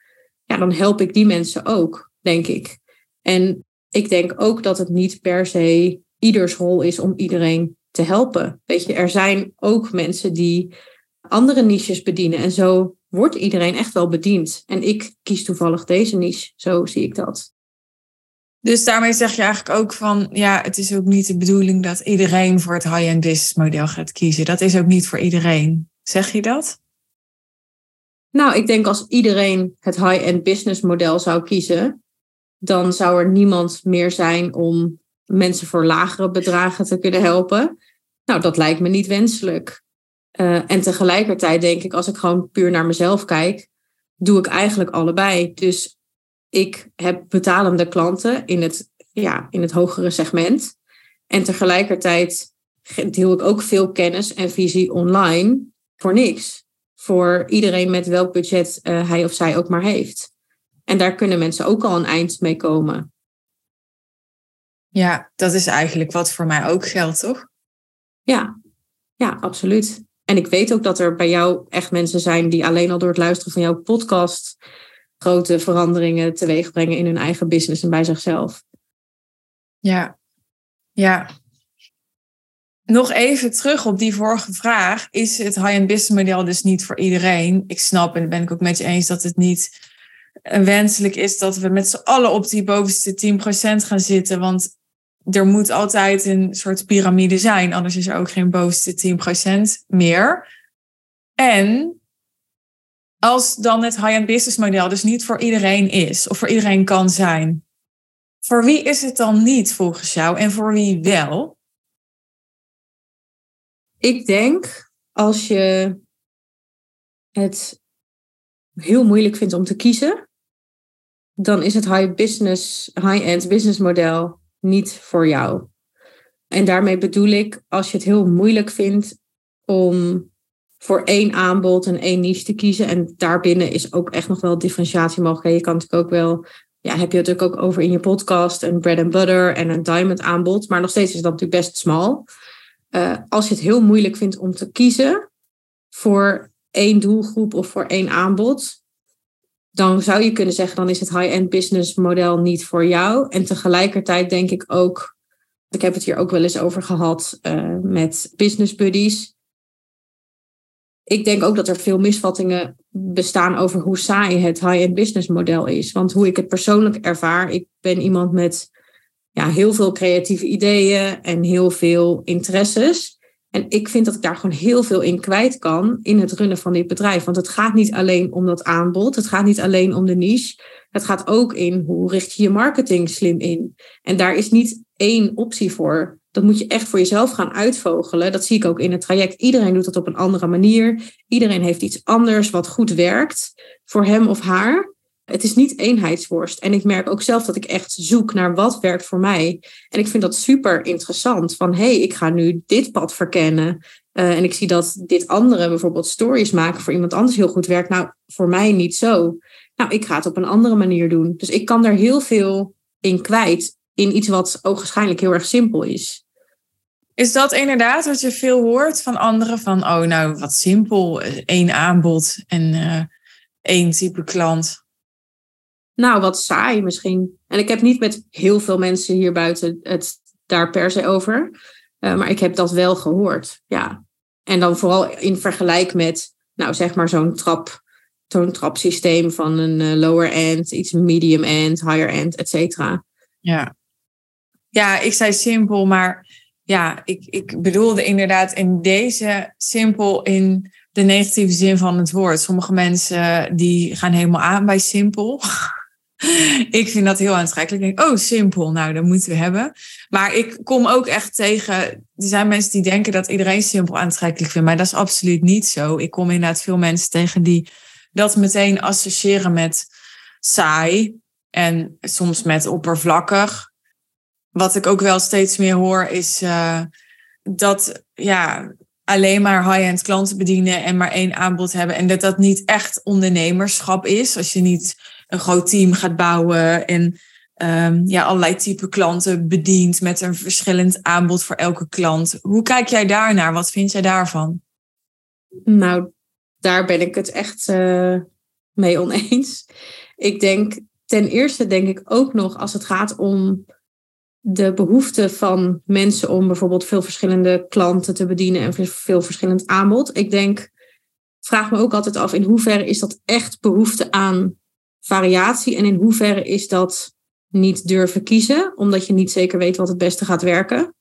S1: Ja, dan help ik die mensen ook, denk ik. En ik denk ook dat het niet per se ieders rol is om iedereen te helpen. Weet je, er zijn ook mensen die andere niches bedienen. En zo wordt iedereen echt wel bediend. En ik kies toevallig deze niche. Zo zie ik dat.
S2: Dus daarmee zeg je eigenlijk ook van, ja, het is ook niet de bedoeling dat iedereen voor het high-end business model gaat kiezen. Dat is ook niet voor iedereen. Zeg je dat?
S1: Nou, ik denk als iedereen het high-end business model zou kiezen, dan zou er niemand meer zijn om mensen voor lagere bedragen te kunnen helpen. Nou, dat lijkt me niet wenselijk. Uh, en tegelijkertijd denk ik, als ik gewoon puur naar mezelf kijk, doe ik eigenlijk allebei. Dus ik heb betalende klanten in het, ja, in het hogere segment. En tegelijkertijd deel ik ook veel kennis en visie online voor niks. Voor iedereen met welk budget uh, hij of zij ook maar heeft. En daar kunnen mensen ook al een eind mee komen.
S2: Ja, dat is eigenlijk wat voor mij ook geldt, toch?
S1: Ja, ja, absoluut. En ik weet ook dat er bij jou echt mensen zijn die alleen al door het luisteren van jouw podcast grote veranderingen teweeg brengen in hun eigen business en bij zichzelf.
S2: Ja, ja. Nog even terug op die vorige vraag. Is het high-end business model dus niet voor iedereen? Ik snap, en ben ik ook met je eens, dat het niet wenselijk is dat we met z'n allen op die bovenste 10% gaan zitten. Want er moet altijd een soort piramide zijn, anders is er ook geen bovenste 10% meer. En als dan het high-end business model dus niet voor iedereen is of voor iedereen kan zijn, voor wie is het dan niet volgens jou en voor wie wel?
S1: Ik denk als je het heel moeilijk vindt om te kiezen, dan is het high business, high-end business model niet voor jou. En daarmee bedoel ik, als je het heel moeilijk vindt om voor één aanbod en één niche te kiezen. En daarbinnen is ook echt nog wel differentiatie mogelijk. Je kan natuurlijk ook wel, ja, heb je het natuurlijk ook over in je podcast, een bread and butter en een diamond aanbod. Maar nog steeds is dat natuurlijk best smal. Uh, als je het heel moeilijk vindt om te kiezen voor één doelgroep of voor één aanbod, dan zou je kunnen zeggen, dan is het high-end business model niet voor jou. En tegelijkertijd denk ik ook, Ik heb het hier ook wel eens over gehad uh, met business buddies. Ik denk ook dat er veel misvattingen bestaan over hoe saai het high-end business model is. Want hoe ik het persoonlijk ervaar, ik ben iemand met ja, heel veel creatieve ideeën en heel veel interesses. En ik vind dat ik daar gewoon heel veel in kwijt kan in het runnen van dit bedrijf. Want het gaat niet alleen om dat aanbod, het gaat niet alleen om de niche. Het gaat ook in hoe richt je je marketing slim in. En daar is niet één optie voor. Dat moet je echt voor jezelf gaan uitvogelen. Dat zie ik ook in het traject. Iedereen doet dat op een andere manier. Iedereen heeft iets anders wat goed werkt voor hem of haar. Het is niet eenheidsworst. En ik merk ook zelf dat ik echt zoek naar wat werkt voor mij. En ik vind dat super interessant. Van hé, hey, ik ga nu dit pad verkennen. Uh, en ik zie dat dit andere, bijvoorbeeld stories maken voor iemand anders heel goed werkt. Nou, voor mij niet zo. Nou, ik ga het op een andere manier doen. Dus ik kan er heel veel in kwijt. In iets wat ogenschijnlijk heel erg simpel is.
S2: Is dat inderdaad wat je veel hoort van anderen? Van, oh nou, wat simpel, één aanbod en uh, één type klant.
S1: Nou, wat saai misschien. En ik heb niet met heel veel mensen hier buiten het daar per se over. Uh, maar ik heb dat wel gehoord, ja. En dan vooral in vergelijk met, nou zeg maar zo'n trap, zo'n trapsysteem van een uh, lower end, iets medium end, higher end, et cetera.
S2: Ja. ja, ik zei simpel, maar ja, ik, ik bedoelde inderdaad in deze simpel in de negatieve zin van het woord. Sommige mensen die gaan helemaal aan bij simpel. ik vind dat heel aantrekkelijk. Ik denk, oh, simpel, nou, dat moeten we hebben. Maar ik kom ook echt tegen, er zijn mensen die denken dat iedereen simpel aantrekkelijk vindt, maar dat is absoluut niet zo. Ik kom inderdaad veel mensen tegen die dat meteen associëren met saai en soms met oppervlakkig. Wat ik ook wel steeds meer hoor is uh, dat ja, alleen maar high-end klanten bedienen en maar één aanbod hebben. En dat dat niet echt ondernemerschap is. Als je niet een groot team gaat bouwen en um, ja, allerlei type klanten bedient met een verschillend aanbod voor elke klant. Hoe kijk jij daarnaar? Wat vind jij daarvan?
S1: Nou, daar ben ik het echt uh, mee oneens. Ik denk, ten eerste denk ik ook nog als het gaat om de behoefte van mensen om bijvoorbeeld veel verschillende klanten te bedienen en veel verschillend aanbod. Ik denk, vraag me ook altijd af in hoeverre is dat echt behoefte aan variatie en in hoeverre is dat niet durven kiezen, omdat je niet zeker weet wat het beste gaat werken.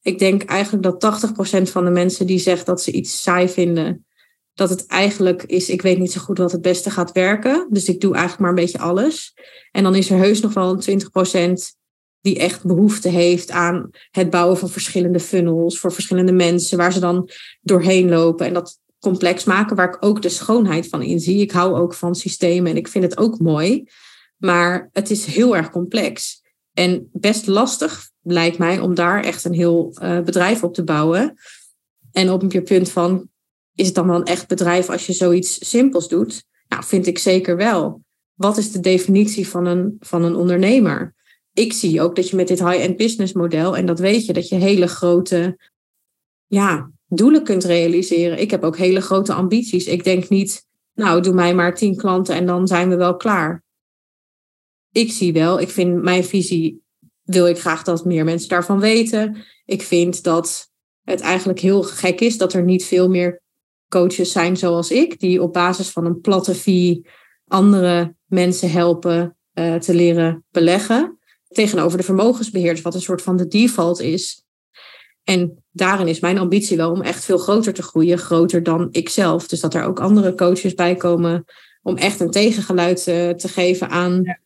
S1: Ik denk eigenlijk dat 80% van de mensen die zegt dat ze iets saai vinden, dat het eigenlijk is, ik weet niet zo goed wat het beste gaat werken, dus ik doe eigenlijk maar een beetje alles. En dan is er heus nog wel een 20% die echt behoefte heeft aan het bouwen van verschillende funnels voor verschillende mensen, waar ze dan doorheen lopen. En dat complex maken, waar ik ook de schoonheid van inzie. Ik hou ook van systemen en ik vind het ook mooi. Maar het is heel erg complex. En best lastig lijkt mij om daar echt een heel uh, bedrijf op te bouwen. En op je punt van, is het dan wel een echt bedrijf als je zoiets simpels doet? Nou, vind ik zeker wel. Wat is de definitie van een, van een ondernemer? Ik zie ook dat je met dit high-end business model, en dat weet je, dat je hele grote ja, doelen kunt realiseren. Ik heb ook hele grote ambities. Ik denk niet, nou, doe mij maar tien klanten en dan zijn we wel klaar. Ik zie wel, ik vind mijn visie, wil ik graag dat meer mensen daarvan weten. Ik vind dat het eigenlijk heel gek is dat er niet veel meer coaches zijn zoals ik, die op basis van een platte fee andere mensen helpen uh, te leren beleggen. Tegenover de vermogensbeheerders, wat een soort van de default is. En daarin is mijn ambitie wel om echt veel groter te groeien, groter dan ikzelf. Dus dat er ook andere coaches bij komen om echt een tegengeluid uh, te geven aan ja.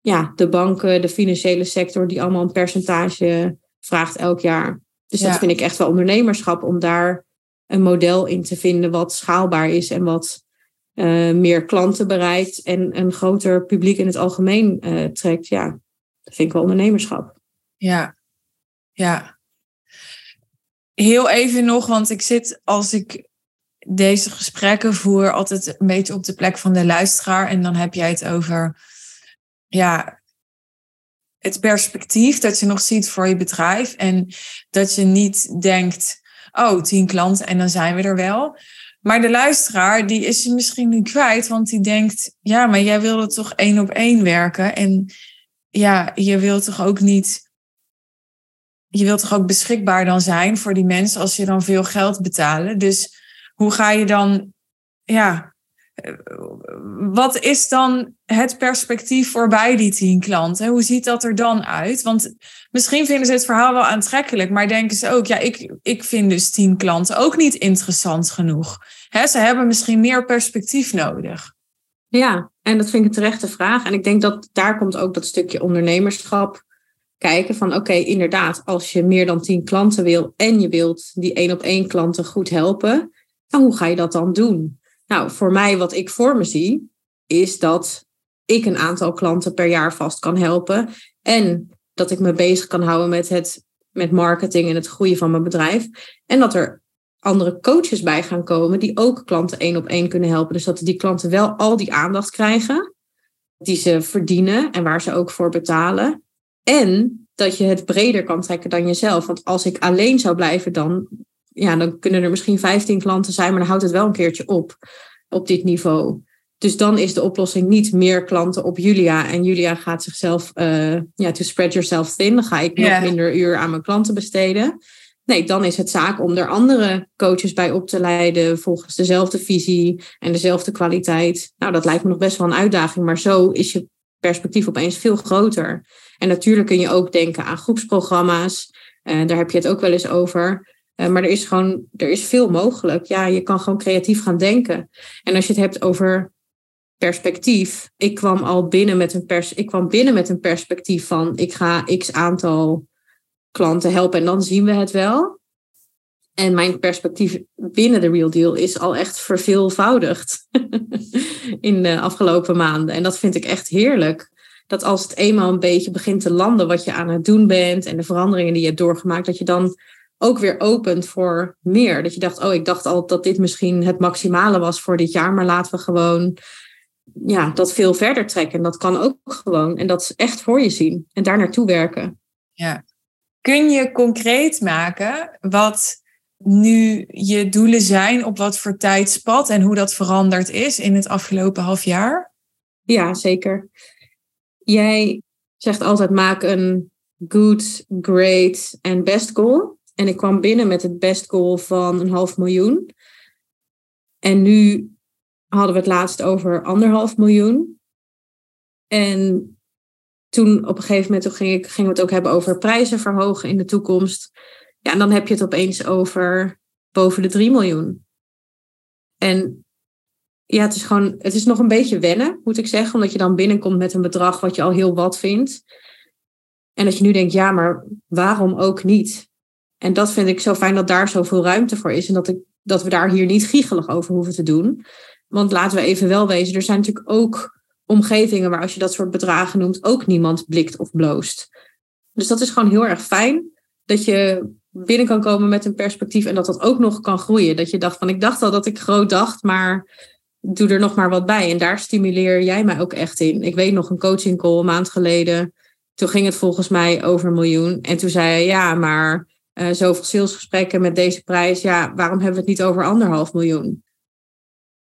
S1: ja. de banken, de financiële sector, die allemaal een percentage vraagt elk jaar. Dus dat vind ik echt wel ondernemerschap om daar een model in te vinden wat schaalbaar is en wat uh, meer klanten bereikt en een groter publiek in het algemeen uh, trekt. Ja, dat vind ik wel ondernemerschap.
S2: Ja, ja heel even nog, want ik zit als ik deze gesprekken voer altijd een beetje op de plek van de luisteraar. En dan heb jij het over ja, het perspectief dat je nog ziet voor je bedrijf. En dat je niet denkt, oh, tien klanten en dan zijn we er wel. Maar de luisteraar, die is je misschien nu kwijt, want die denkt, ja, maar jij wilde toch één op één werken. En ja, je wilt toch ook niet je wilt toch ook beschikbaar dan zijn voor die mensen als je dan veel geld betalen. Dus hoe ga je dan, ja, wat is dan het perspectief voorbij die tien klanten? Hoe ziet dat er dan uit? Want misschien vinden ze het verhaal wel aantrekkelijk, maar denken ze ook, ja, ik, ik vind dus tien klanten ook niet interessant genoeg. He, ze hebben misschien meer perspectief nodig.
S1: Ja, en dat vind ik een terechte vraag. En ik denk dat daar komt ook dat stukje ondernemerschap kijken van oké, inderdaad, als je meer dan tien klanten wil en je wilt die één op één klanten goed helpen, dan hoe ga je dat dan doen? Nou, voor mij, wat ik voor me zie, is dat ik een aantal klanten per jaar vast kan helpen. En dat ik me bezig kan houden met het met marketing en het groeien van mijn bedrijf. En dat er andere coaches bij gaan komen die ook klanten één op één kunnen helpen. Dus dat die klanten wel al die aandacht krijgen die ze verdienen en waar ze ook voor betalen. En dat je het breder kan trekken dan jezelf. Want als ik alleen zou blijven, dan ja, dan kunnen er misschien 15 klanten zijn, maar dan houdt het wel een keertje op op dit niveau. Dus dan is de oplossing niet meer klanten op Julia en Julia gaat zichzelf, uh, ja, to spread yourself thin. Dan ga ik nog minder uur aan mijn klanten besteden. Nee, dan is het zaak om er andere coaches bij op te leiden volgens dezelfde visie en dezelfde kwaliteit. Nou, dat lijkt me nog best wel een uitdaging, maar zo is je perspectief opeens veel groter. En natuurlijk kun je ook denken aan groepsprogramma's. Uh, daar heb je het ook wel eens over. Eh, maar er is gewoon, er is veel mogelijk. Ja, je kan gewoon creatief gaan denken. En als je het hebt over perspectief, ik kwam al binnen met een pers, ik kwam binnen met een perspectief van ik ga x aantal klanten helpen en dan zien we het wel. En mijn perspectief binnen de Real Deal is al echt verveelvoudigd in de afgelopen maanden. En dat vind ik echt heerlijk. Dat als het eenmaal een beetje begint te landen wat je aan het doen bent en de veranderingen die je hebt doorgemaakt, dat je dan ook weer opent voor meer. Dat je dacht, oh, ik dacht al dat dit misschien het maximale was voor dit jaar, maar laten we gewoon ja, dat veel verder trekken. Dat kan ook gewoon. En dat is echt voor je zien en daar naartoe werken.
S2: Ja. Kun je concreet maken wat nu je doelen zijn op wat voor tijdspad en hoe dat veranderd is in het afgelopen half jaar?
S1: Ja, zeker. Jij zegt altijd maak een good, great en best goal. En ik kwam binnen met het best goal van een half miljoen. En nu hadden we het laatst over anderhalf miljoen. En toen op een gegeven moment ging ik, gingen we het ook hebben over prijzen verhogen in de toekomst. Ja, en dan heb je het opeens over boven de 3 miljoen. En ja, het is gewoon, het is nog een beetje wennen, moet ik zeggen, omdat je dan binnenkomt met een bedrag wat je al heel wat vindt. En dat je nu denkt, ja, maar waarom ook niet? En dat vind ik zo fijn dat daar zoveel ruimte voor is. En dat, ik, dat we daar hier niet giegelig over hoeven te doen. Want laten we even wel wezen, er zijn natuurlijk ook omgevingen waar als je dat soort bedragen noemt, ook niemand blikt of bloost. Dus dat is gewoon heel erg fijn dat je binnen kan komen met een perspectief en dat dat ook nog kan groeien. Dat je dacht van, ik dacht al dat ik groot dacht, maar doe er nog maar wat bij. En daar stimuleer jij mij ook echt in. Ik weet nog een coaching call een maand geleden. Toen ging het volgens mij over een miljoen. En toen zei je, ja, maar uh, zoveel salesgesprekken met deze prijs. Ja, waarom hebben we het niet over anderhalf miljoen?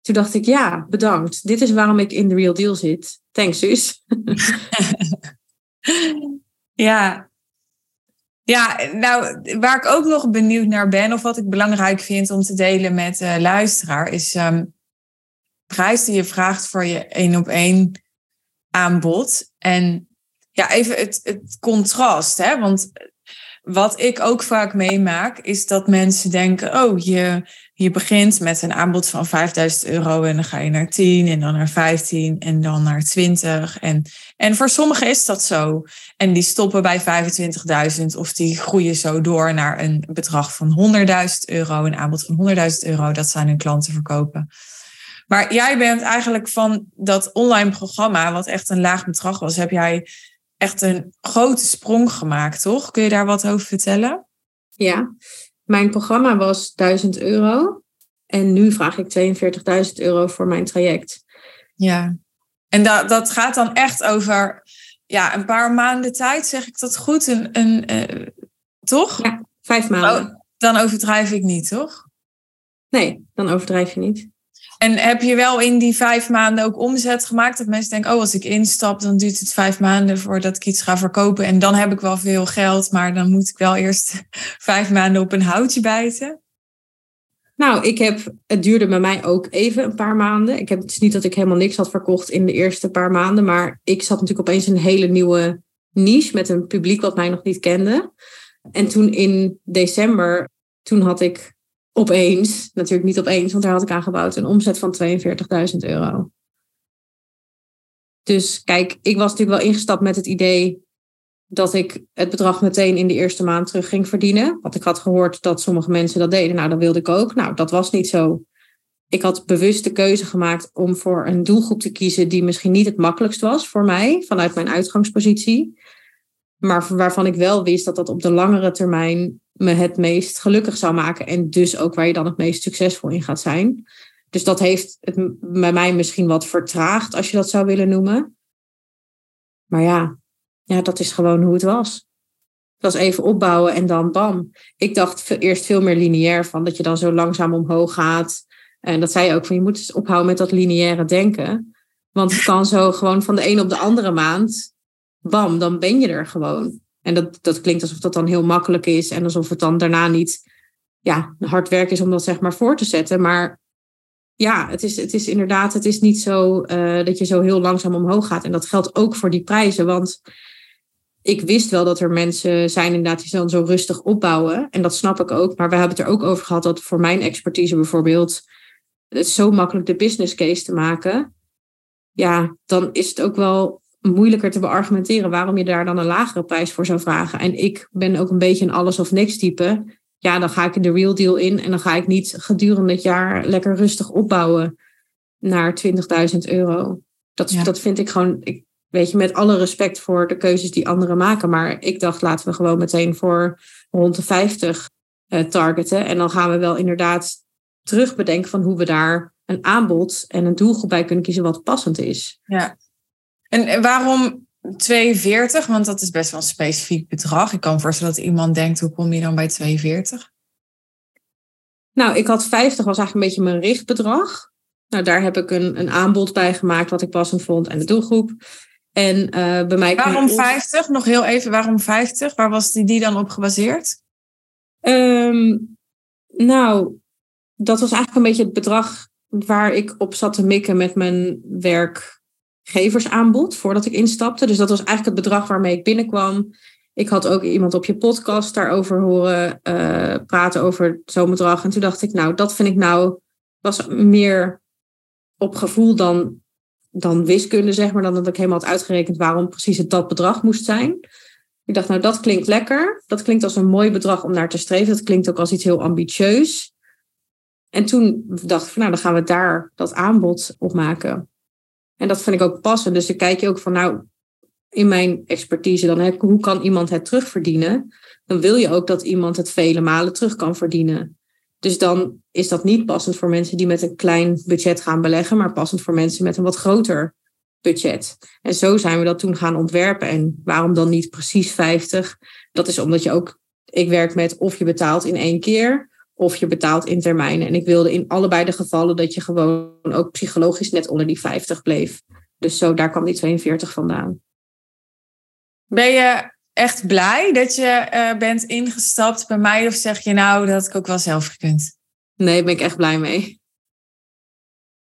S1: Toen dacht ik, ja, bedankt. Dit is waarom ik in de Real Deal zit. Thanks, zus.
S2: ja. Ja, nou, waar ik ook nog benieuwd naar ben, of wat ik belangrijk vind om te delen met de luisteraar, is um, prijs die je vraagt voor je één op één aanbod. En ja, even het, het contrast, hè? Want wat ik ook vaak meemaak, is dat mensen denken: oh, je, je begint met een aanbod van 5000 euro en dan ga je naar 10 en dan naar 15 en dan naar 20. En, en voor sommigen is dat zo. En die stoppen bij 25.000 of die groeien zo door naar een bedrag van 100.000 euro, een aanbod van 100.000 euro, dat zijn hun klanten verkopen. Maar jij bent eigenlijk van dat online programma, wat echt een laag bedrag was, heb jij echt een grote sprong gemaakt, toch? Kun je daar wat over vertellen?
S1: Ja, mijn programma was 1000 euro. En nu vraag ik 42.000 euro voor mijn traject.
S2: Ja, en dat, dat gaat dan echt over ja, een paar maanden tijd, zeg ik dat goed? Een, een, uh, toch?
S1: Ja, vijf maanden.
S2: Oh, dan overdrijf ik niet, toch?
S1: Nee, dan overdrijf je niet.
S2: En heb je wel in die vijf maanden ook omzet gemaakt? Dat mensen denken, oh, als ik instap, dan duurt het vijf maanden voordat ik iets ga verkopen. En dan heb ik wel veel geld, maar dan moet ik wel eerst vijf maanden op een houtje bijten.
S1: Nou, ik heb, het duurde bij mij ook even een paar maanden. Ik heb, het is niet dat ik helemaal niks had verkocht in de eerste paar maanden, maar ik zat natuurlijk opeens in een hele nieuwe niche met een publiek wat mij nog niet kende. En toen in december, toen had ik opeens, natuurlijk niet opeens, want daar had ik aan gebouwd, een omzet van 42.000 euro. Dus kijk, ik was natuurlijk wel ingestapt met het idee dat ik het bedrag meteen in de eerste maand terug ging verdienen. Want ik had gehoord dat sommige mensen dat deden. Nou, dat wilde ik ook. Nou, dat was niet zo. Ik had bewust de keuze gemaakt om voor een doelgroep te kiezen die misschien niet het makkelijkst was voor mij, vanuit mijn uitgangspositie. Maar waarvan ik wel wist dat dat op de langere termijn me het meest gelukkig zou maken. En dus ook waar je dan het meest succesvol in gaat zijn. Dus dat heeft het bij mij misschien wat vertraagd, als je dat zou willen noemen. Maar ja, ja, dat is gewoon hoe het was. Het was even opbouwen en dan bam. Ik dacht eerst veel meer lineair van dat je dan zo langzaam omhoog gaat. En dat zei je ook van je moet eens ophouden met dat lineaire denken. Want het kan zo gewoon van de ene op de andere maand, bam, dan ben je er gewoon. En dat, dat klinkt alsof dat dan heel makkelijk is en alsof het dan daarna niet ja, hard werk is om dat zeg maar voor te zetten. Maar ja, het is, het is inderdaad, het is niet zo uh, dat je zo heel langzaam omhoog gaat. En dat geldt ook voor die prijzen. Want ik wist wel dat er mensen zijn inderdaad die dan zo rustig opbouwen. En dat snap ik ook. Maar we hebben het er ook over gehad dat voor mijn expertise bijvoorbeeld het zo makkelijk de business case te maken. Ja, dan is het ook wel moeilijker te beargumenteren waarom je daar dan een lagere prijs voor zou vragen. En ik ben ook een beetje een alles of niks type. Ja, dan ga ik de real deal in en dan ga ik niet gedurende het jaar lekker rustig opbouwen naar 20.000 euro. Dat, dat vind ik gewoon, ik, weet je, met alle respect voor de keuzes die anderen maken. Maar ik dacht, laten we gewoon meteen voor rond de 50 uh, eh, targeten. En dan gaan we wel inderdaad terug bedenken van hoe we daar een aanbod en een doelgroep bij kunnen kiezen wat passend is.
S2: Ja. En waarom 42? Want dat is best wel een specifiek bedrag. Ik kan me voorstellen dat iemand denkt, hoe kom je dan bij 42?
S1: Nou, ik had 50 was eigenlijk een beetje mijn richtbedrag. Nou, daar heb ik een, een aanbod bij gemaakt wat ik passend vond en de doelgroep. En uh, bij mij.
S2: Waarom 50? Nog heel even, waarom 50? Waar was die, die dan op gebaseerd?
S1: Um, nou, dat was eigenlijk een beetje het bedrag waar ik op zat te mikken met mijn werkgeversaanbod voordat ik instapte. Dus dat was eigenlijk het bedrag waarmee ik binnenkwam. Ik had ook iemand op je podcast daarover horen uh, praten over zo'n bedrag. En toen dacht ik, nou, dat vind ik nou, was meer op gevoel dan dan wiskunde, zeg maar, dan dat ik helemaal had uitgerekend waarom precies het dat bedrag moest zijn. Ik dacht, nou, dat klinkt lekker. Dat klinkt als een mooi bedrag om naar te streven. Dat klinkt ook als iets heel ambitieus. En toen dacht ik, nou, dan gaan we daar dat aanbod op maken. En dat vind ik ook passend. Dus dan kijk je ook van, nou, in mijn expertise, dan hoe kan iemand het terugverdienen? Dan wil je ook dat iemand het vele malen terug kan verdienen. Dus dan is dat niet passend voor mensen die met een klein budget gaan beleggen, maar passend voor mensen met een wat groter budget. En zo zijn we dat toen gaan ontwerpen. En waarom dan niet precies 50? Dat is omdat je ook, ik werk met of je betaalt in één keer of je betaalt in termijnen. En ik wilde in allebei de gevallen dat je gewoon ook psychologisch net onder die 50 bleef. Dus zo, daar kwam die 42 vandaan.
S2: Ben je echt blij dat je uh, bent ingestapt bij mij? Of zeg je nou, dat had ik ook wel zelf gekund?
S1: Nee, ben ik echt blij mee.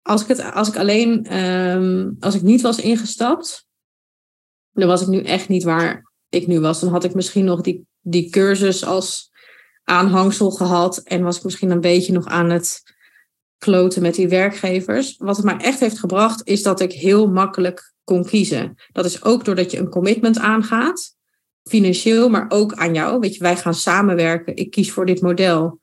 S1: Als ik, het, als ik alleen, um, als ik niet was ingestapt, dan was ik nu echt niet waar ik nu was. Dan had ik misschien nog die, die cursus als aanhangsel gehad. En was ik misschien een beetje nog aan het kloten met die werkgevers. Wat het mij echt heeft gebracht, is dat ik heel makkelijk kon kiezen. Dat is ook doordat je een commitment aangaat financieel, maar ook aan jou. Weet je, wij gaan samenwerken. Ik kies voor dit model.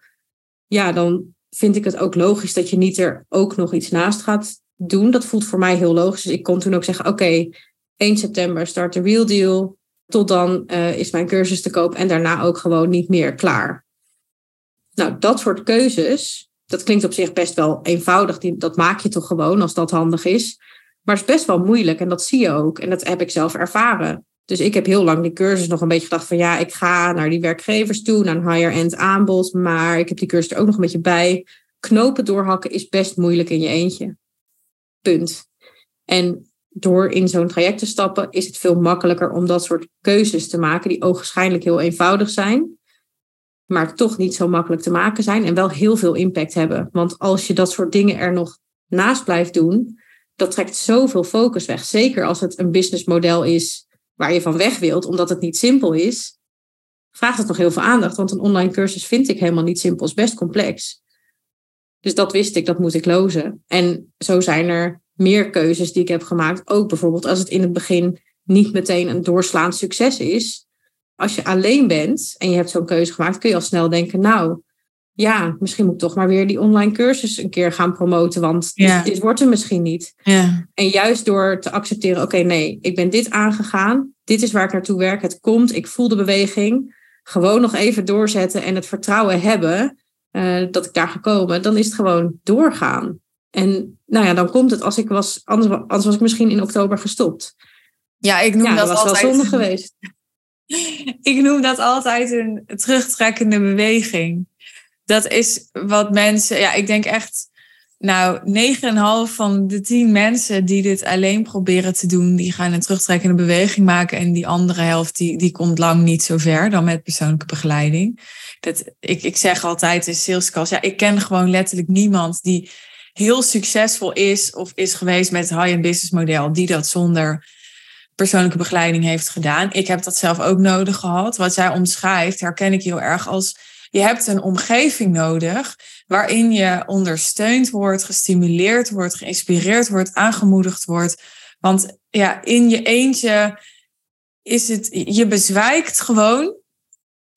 S1: Ja, dan vind ik het ook logisch dat je niet er ook nog iets naast gaat doen. Dat voelt voor mij heel logisch. Dus ik kon toen ook zeggen: Oké, 1 september start de Real Deal. Tot dan uh, is mijn cursus te koop en daarna ook gewoon niet meer klaar. Nou, dat soort keuzes, dat klinkt op zich best wel eenvoudig. Dat maak je toch gewoon als dat handig is. Maar het is best wel moeilijk en dat zie je ook. En dat heb ik zelf ervaren. Dus ik heb heel lang die cursus nog een beetje gedacht van ja, ik ga naar die werkgevers toe, naar een higher-end aanbod, maar ik heb die cursus er ook nog een beetje bij. knopen doorhakken is best moeilijk in je eentje. Punt. En door in zo'n traject te stappen, is het veel makkelijker om dat soort keuzes te maken, die ogenschijnlijk heel eenvoudig zijn, maar toch niet zo makkelijk te maken zijn en wel heel veel impact hebben. Want als je dat soort dingen er nog naast blijft doen, dat trekt zoveel focus weg. Zeker als het een businessmodel is waar je van weg wilt, omdat het niet simpel is, vraagt het nog heel veel aandacht. Want een online cursus vind ik helemaal niet simpel, is best complex. Dus dat wist ik, dat moet ik lozen. En zo zijn er meer keuzes die ik heb gemaakt. Ook bijvoorbeeld als het in het begin niet meteen een doorslaand succes is. Als je alleen bent en je hebt zo'n keuze gemaakt, kun je al snel denken, nou, ja, misschien moet ik toch maar weer die online cursus een keer gaan promoten, want dit, wordt er misschien niet.
S2: Ja.
S1: En juist door te accepteren, oké, nee, ik ben dit aangegaan, dit is waar ik naartoe werk, het komt, ik voel de beweging, gewoon nog even doorzetten en het vertrouwen hebben uh, dat ik daar gekomen, dan is het gewoon doorgaan. En nou ja, dan komt het als ik was, anders, anders was ik misschien in oktober gestopt.
S2: Ja, ik noem dat,
S1: was
S2: altijd...
S1: wel zonde geweest.
S2: ik noem dat altijd een terugtrekkende beweging. Dat is wat mensen, ja, ik denk echt, nou, 9,5 van de 10 mensen die dit alleen proberen te doen, die gaan een terugtrekkende beweging maken. En die andere helft, die, die komt lang niet zo ver dan met persoonlijke begeleiding. Dat, ik, ik zeg altijd in salescast, ja, ik ken gewoon letterlijk niemand die heel succesvol is of is geweest met high-end business model, die dat zonder persoonlijke begeleiding heeft gedaan. Ik heb dat zelf ook nodig gehad. Wat zij omschrijft, herken ik heel erg als je hebt een omgeving nodig waarin je ondersteund wordt, gestimuleerd wordt, geïnspireerd wordt, aangemoedigd wordt. Want ja, in je eentje is het, je bezwijkt gewoon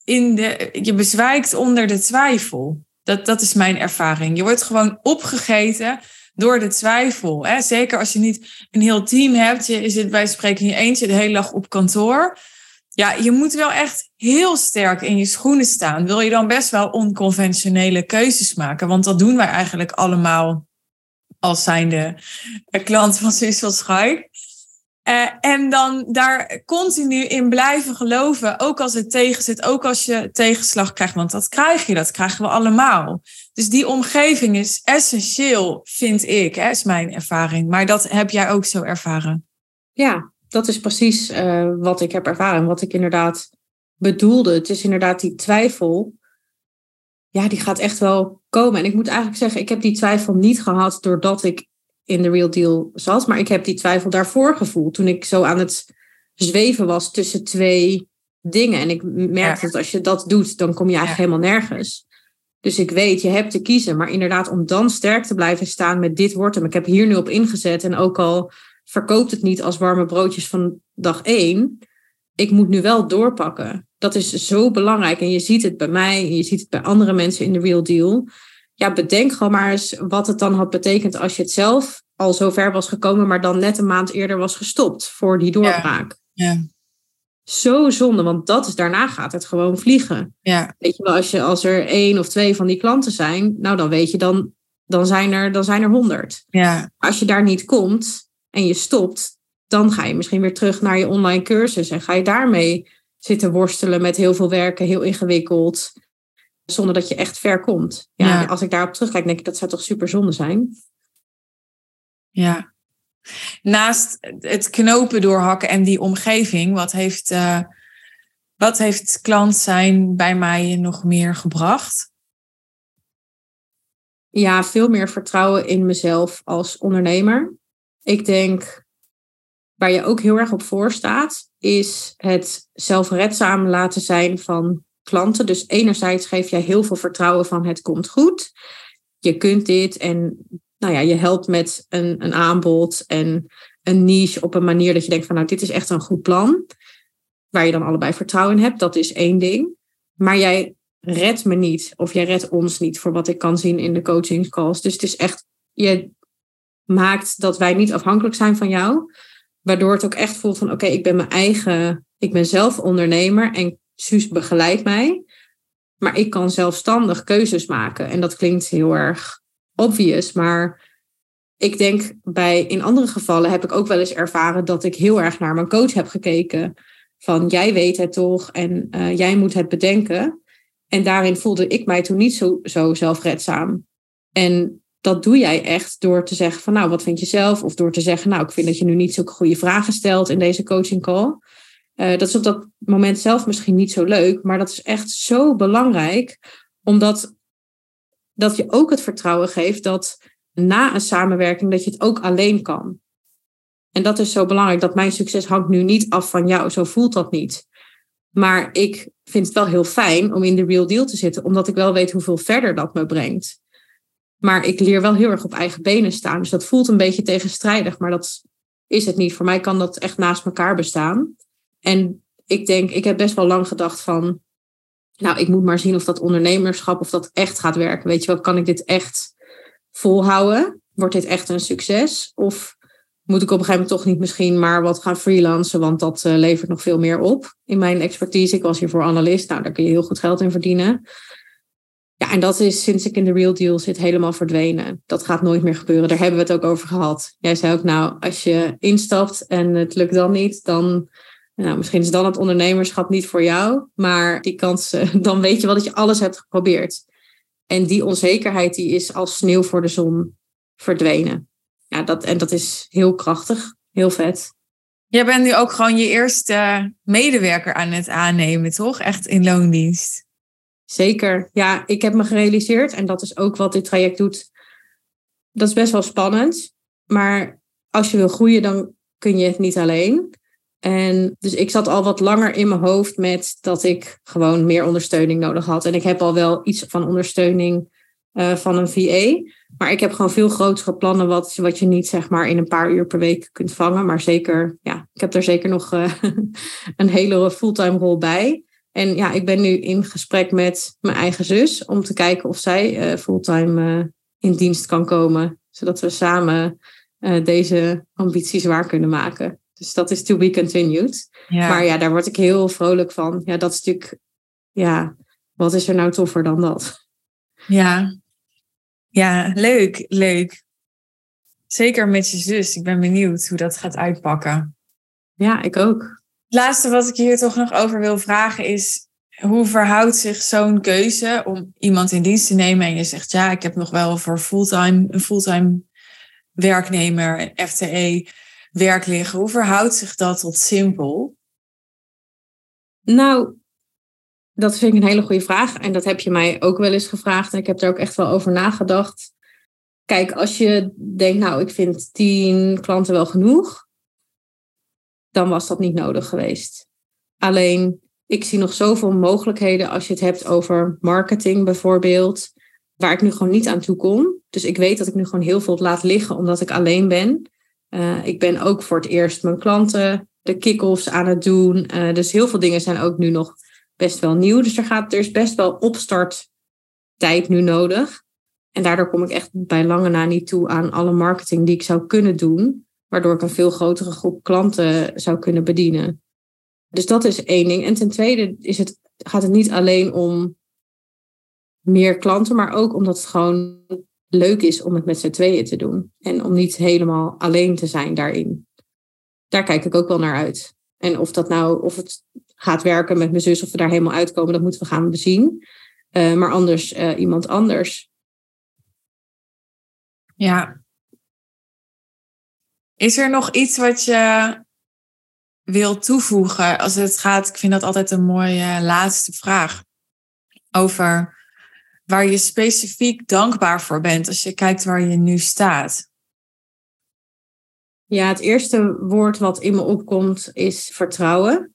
S2: in de, je bezwijkt onder de twijfel. Dat, dat is mijn ervaring. Je wordt gewoon opgegeten door de twijfel. Hè? Zeker als je niet een heel team hebt. Je zit bij spreken je eentje de hele dag op kantoor. Ja, je moet wel echt heel sterk in je schoenen staan. Wil je dan best wel onconventionele keuzes maken? Want dat doen wij eigenlijk allemaal als zijnde klant van Sissel Schuik. Uh, en dan daar continu in blijven geloven, ook als het tegen zit, ook als je tegenslag krijgt, want dat krijg je, dat krijgen we allemaal. Dus die omgeving is essentieel, vind ik, hè, is mijn ervaring. Maar dat heb jij ook zo ervaren.
S1: Ja, dat is precies uh, wat ik heb ervaren, wat ik inderdaad bedoelde. Het is inderdaad die twijfel, ja, die gaat echt wel komen. En ik moet eigenlijk zeggen, ik heb die twijfel niet gehad doordat ik in de real deal zat. Maar ik heb die twijfel daarvoor gevoeld. Toen ik zo aan het zweven was tussen twee dingen. En ik merkte dat als je dat doet, dan kom je eigenlijk helemaal nergens. Dus ik weet, je hebt te kiezen. Maar inderdaad, om dan sterk te blijven staan met dit wordt hem. Ik heb hier nu op ingezet. En ook al verkoopt het niet als warme broodjes van dag één. Ik moet nu wel doorpakken. Dat is zo belangrijk. En je ziet het bij mij. En je ziet het bij andere mensen in de real deal ja, bedenk gewoon maar eens wat het dan had betekend als je het zelf al zo ver was gekomen, maar dan net een maand eerder was gestopt voor die doorbraak.
S2: Ja.
S1: Zo zonde, want dat is daarna gaat het gewoon vliegen.
S2: Ja.
S1: Weet je wel, als, je, als er één of twee van die klanten zijn, nou dan weet je, dan, dan, zijn, er, dan zijn er honderd.
S2: Ja.
S1: Als je daar niet komt en je stopt, dan ga je misschien weer terug naar je online cursus en ga je daarmee zitten worstelen met heel veel werken, heel ingewikkeld zonder dat je echt ver komt. Ja, Als ik daarop terugkijk, denk ik dat zou toch super zonde zijn.
S2: Ja. Naast het knopen doorhakken en die omgeving, wat heeft, uh, wat heeft klant zijn bij mij nog meer gebracht?
S1: Ja, veel meer vertrouwen in mezelf als ondernemer. Ik denk, waar je ook heel erg op voor staat, is het zelfredzaam laten zijn van klanten. Dus enerzijds geef jij heel veel vertrouwen van het komt goed. Je kunt dit en nou ja, je helpt met een, een aanbod en een niche op een manier dat je denkt van nou, dit is echt een goed plan. Waar je dan allebei vertrouwen in hebt, dat is één ding. Maar jij redt me niet of jij redt ons niet voor wat ik kan zien in de coachingscalls. Dus het is echt, je maakt dat wij niet afhankelijk zijn van jou. Waardoor het ook echt voelt van oké, ik ben mijn eigen, ik ben zelf ondernemer en Suus begeleidt mij. Maar ik kan zelfstandig keuzes maken. En dat klinkt heel erg obvious. Maar ik denk bij in andere gevallen heb ik ook wel eens ervaren dat ik heel erg naar mijn coach heb gekeken. Van jij weet het toch en uh, jij moet het bedenken. En daarin voelde ik mij toen niet zo, zo zelfredzaam. En dat doe jij echt door te zeggen van nou, wat vind je zelf? Of door te zeggen, nou, ik vind dat je nu niet zulke goede vragen stelt in deze coaching call. Uh, dat is op dat moment zelf misschien niet zo leuk, maar dat is echt zo belangrijk, omdat dat je ook het vertrouwen geeft dat na een samenwerking dat je het ook alleen kan. En dat is zo belangrijk, dat mijn succes hangt nu niet af van jou, zo voelt dat niet. Maar ik vind het wel heel fijn om in de real deal te zitten, omdat ik wel weet hoeveel verder dat me brengt. Maar ik leer wel heel erg op eigen benen staan. Dus dat voelt een beetje tegenstrijdig, maar dat is het niet. Voor mij kan dat echt naast elkaar bestaan. En ik denk, ik heb best wel lang gedacht van, nou, ik moet maar zien of dat ondernemerschap, of dat echt gaat werken. Weet je wel, kan ik dit echt volhouden? Wordt dit echt een succes? Of moet ik op een gegeven moment toch niet misschien maar wat gaan freelancen, want dat uh, levert nog veel meer op in mijn expertise. Ik was hiervoor analist, nou daar kun je heel goed geld in verdienen. Ja, en dat is sinds ik in de Real Deal zit helemaal verdwenen. Dat gaat nooit meer gebeuren. Daar hebben we het ook over gehad. Jij zei ook, nou, als je instapt en het lukt dan niet, dan, nou, misschien is dan het ondernemerschap niet voor jou. Maar die kans, dan weet je wel dat je alles hebt geprobeerd. En die onzekerheid, die is als sneeuw voor de zon verdwenen. Ja, dat, en dat is heel krachtig, heel vet.
S2: Jij bent nu ook gewoon je eerste medewerker aan het aannemen, toch? Echt in loondienst.
S1: Zeker. Ja, ik heb me gerealiseerd, en dat is ook wat dit traject doet. Dat is best wel spannend. Maar als je wil groeien, dan kun je het niet alleen. En dus ik zat al wat langer in mijn hoofd met dat ik gewoon meer ondersteuning nodig had. En ik heb al wel iets van ondersteuning uh, van een VA. Maar ik heb gewoon veel grotere plannen wat, wat je niet zeg maar in een paar uur per week kunt vangen. Maar zeker, ja, ik heb er zeker nog uh, een hele fulltime rol bij. En ja, ik ben nu in gesprek met mijn eigen zus om te kijken of zij uh, fulltime in dienst kan komen. Zodat we samen deze ambities waar kunnen maken. Dus dat is to be continued. Maar ja, daar word ik heel vrolijk van. Ja, dat is natuurlijk, ja, wat is er nou toffer dan dat?
S2: Ja, ja leuk, leuk. Zeker met je zus. Ik ben benieuwd hoe dat gaat uitpakken.
S1: Ja, ik ook.
S2: Het laatste wat ik hier toch nog over wil vragen is: hoe verhoudt zich zo'n keuze om iemand in dienst te nemen en je zegt ja, ik heb nog wel voor fulltime, een fulltime werknemer, FTE werk liggen. Hoe verhoudt zich dat tot simpel?
S1: Nou, dat vind ik een hele goede vraag. En dat heb je mij ook wel eens gevraagd. En ik heb er ook echt wel over nagedacht. Kijk, als je denkt, nou, ik vind tien klanten wel genoeg, dan was dat niet nodig geweest. Alleen, ik zie nog zoveel mogelijkheden als je het hebt over marketing bijvoorbeeld, waar ik nu gewoon niet aan toe kom. Dus ik weet dat ik nu gewoon heel veel laat liggen omdat ik alleen ben. Uh, ik ben ook voor het eerst mijn klanten de kick-offs aan het doen. Uh, dus heel veel dingen zijn ook nu nog best wel nieuw. Dus er, gaat, er is best wel opstarttijd nu nodig. En daardoor kom ik echt bij lange na niet toe aan alle marketing die ik zou kunnen doen. Waardoor ik een veel grotere groep klanten zou kunnen bedienen. Dus dat is één ding. En ten tweede is het, gaat het niet alleen om meer klanten, maar ook omdat het gewoon leuk is om het met z'n tweeën te doen. En om niet helemaal alleen te zijn daarin. Daar kijk ik ook wel naar uit. En of dat nou, of het gaat werken met mijn zus, of we daar helemaal uitkomen, dat moeten we gaan bezien. Uh, maar anders uh, iemand anders.
S2: Ja. Is er nog iets wat je wil toevoegen als het gaat? Ik vind dat altijd een mooie laatste vraag. Over waar je specifiek dankbaar voor bent als je kijkt waar je nu staat?
S1: Ja, het eerste woord wat in me opkomt is vertrouwen.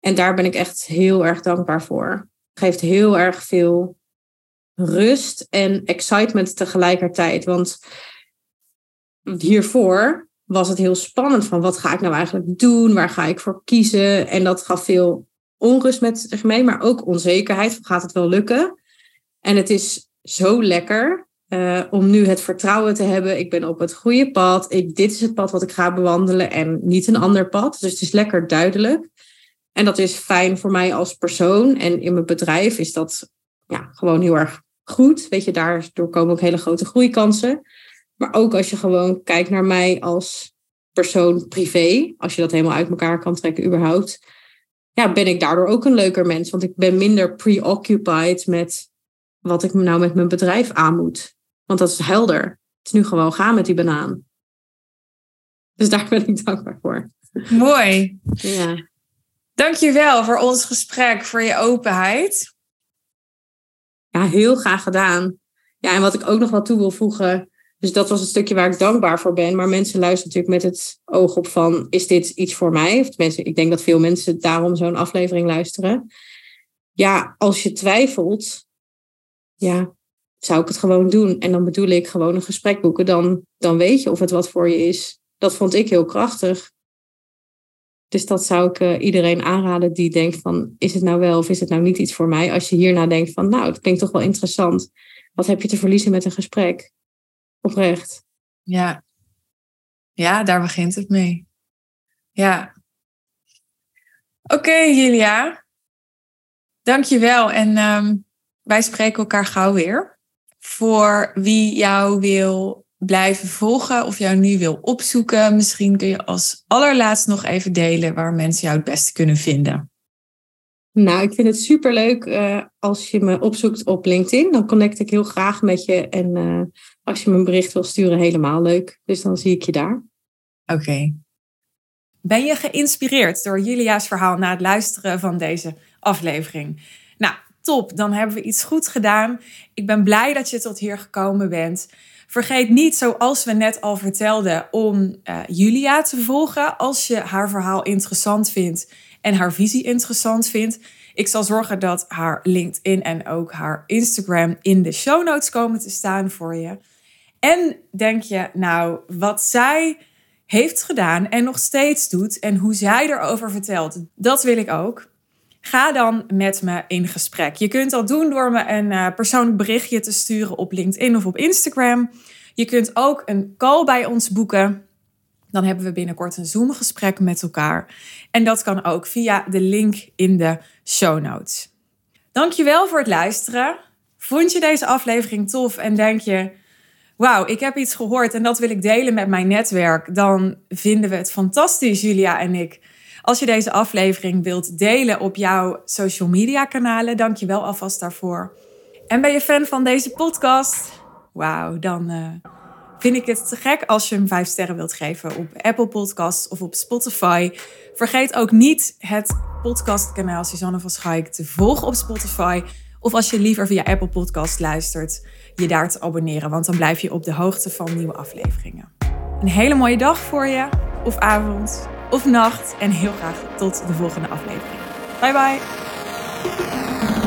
S1: En daar ben ik echt heel erg dankbaar voor. Het geeft heel erg veel rust en excitement tegelijkertijd. Want hiervoor was het heel spannend van wat ga ik nou eigenlijk doen? Waar ga ik voor kiezen? En dat gaf veel onrust met zich mee, maar ook onzekerheid. Gaat het wel lukken? En het is zo lekker uh, om nu het vertrouwen te hebben. Ik ben op het goede pad. Ik, dit is het pad wat ik ga bewandelen en niet een ander pad. Dus het is lekker duidelijk. En dat is fijn voor mij als persoon. En in mijn bedrijf is dat ja, gewoon heel erg goed. Weet je, daardoor komen ook hele grote groeikansen. Maar ook als je gewoon kijkt naar mij als persoon privé, als je dat helemaal uit elkaar kan trekken überhaupt, ja, ben ik daardoor ook een leuker mens. Want ik ben minder preoccupied met wat ik nou met mijn bedrijf aan moet. Want dat is helder. Het is nu gewoon gaan met die banaan. Dus daar ben ik dankbaar voor.
S2: Mooi.
S1: Ja.
S2: Dankjewel voor ons gesprek, voor je openheid.
S1: Ja, heel graag gedaan. Ja, en wat ik ook nog wel toe wil voegen. Dus dat was het stukje waar ik dankbaar voor ben. Maar mensen luisteren natuurlijk met het oog op van... is dit iets voor mij? Of mensen, ik denk dat veel mensen daarom zo'n aflevering luisteren. Ja, als je twijfelt... Ja, zou ik het gewoon doen. En dan bedoel ik gewoon een gesprek boeken. Dan, dan weet je of het wat voor je is. Dat vond ik heel krachtig. Dus dat zou ik uh, iedereen aanraden die denkt van... is het nou wel of is het nou niet iets voor mij? Als je hierna denkt van... nou, het klinkt toch wel interessant. Wat heb je te verliezen met een gesprek? Oprecht.
S2: Ja. Ja, daar begint het mee. Ja. Oké, Julia. Dank je wel. En um, wij spreken elkaar gauw weer. Voor wie jou wil blijven volgen of jou nu wil opzoeken, misschien kun je als allerlaatst nog even delen waar mensen jou het beste kunnen vinden.
S1: Nou, ik vind het superleuk uh, als je me opzoekt op LinkedIn. Dan connect ik heel graag met je. En uh, als je me een bericht wil sturen, helemaal leuk. Dus dan zie ik je daar.
S2: Oké. Okay. Ben je geïnspireerd door Julia's verhaal na het luisteren van deze aflevering? Nou, top. Dan hebben we iets goed gedaan. Ik ben blij dat je tot hier gekomen bent. Vergeet niet, zoals we net al vertelden, om uh, Julia te volgen als je haar verhaal interessant vindt en haar visie interessant vindt. Ik zal zorgen dat haar LinkedIn en ook haar Instagram in de show notes komen te staan voor je. En denk je, nou, wat zij heeft gedaan en nog steeds doet en hoe zij erover vertelt, dat wil ik ook. Ga dan met me in gesprek. Je kunt dat doen door me een uh, persoonlijk berichtje te sturen op LinkedIn of op Instagram. Je kunt ook een call bij ons boeken. Dan hebben we binnenkort een Zoom-gesprek met elkaar. En dat kan ook via de link in de show notes. Dankjewel voor het luisteren. Vond je deze aflevering tof en denk je, wauw, ik heb iets gehoord en dat wil ik delen met mijn netwerk, dan vinden we het fantastisch, Julia en ik. Als je deze aflevering wilt delen op jouw social media kanalen, dank je wel alvast daarvoor. En ben je fan van deze podcast? Wauw, dan uh, vind ik het te gek als je hem 5 sterren wilt geven op Apple Podcasts of op Spotify. Vergeet ook niet het podcastkanaal Suzanne van Schaik te volgen op Spotify. Of als je liever via Apple Podcast luistert, je daar te abonneren. Want dan blijf je op de hoogte van nieuwe afleveringen. Een hele mooie dag voor je, of avond, of nacht. En heel graag tot de volgende aflevering. Bye bye.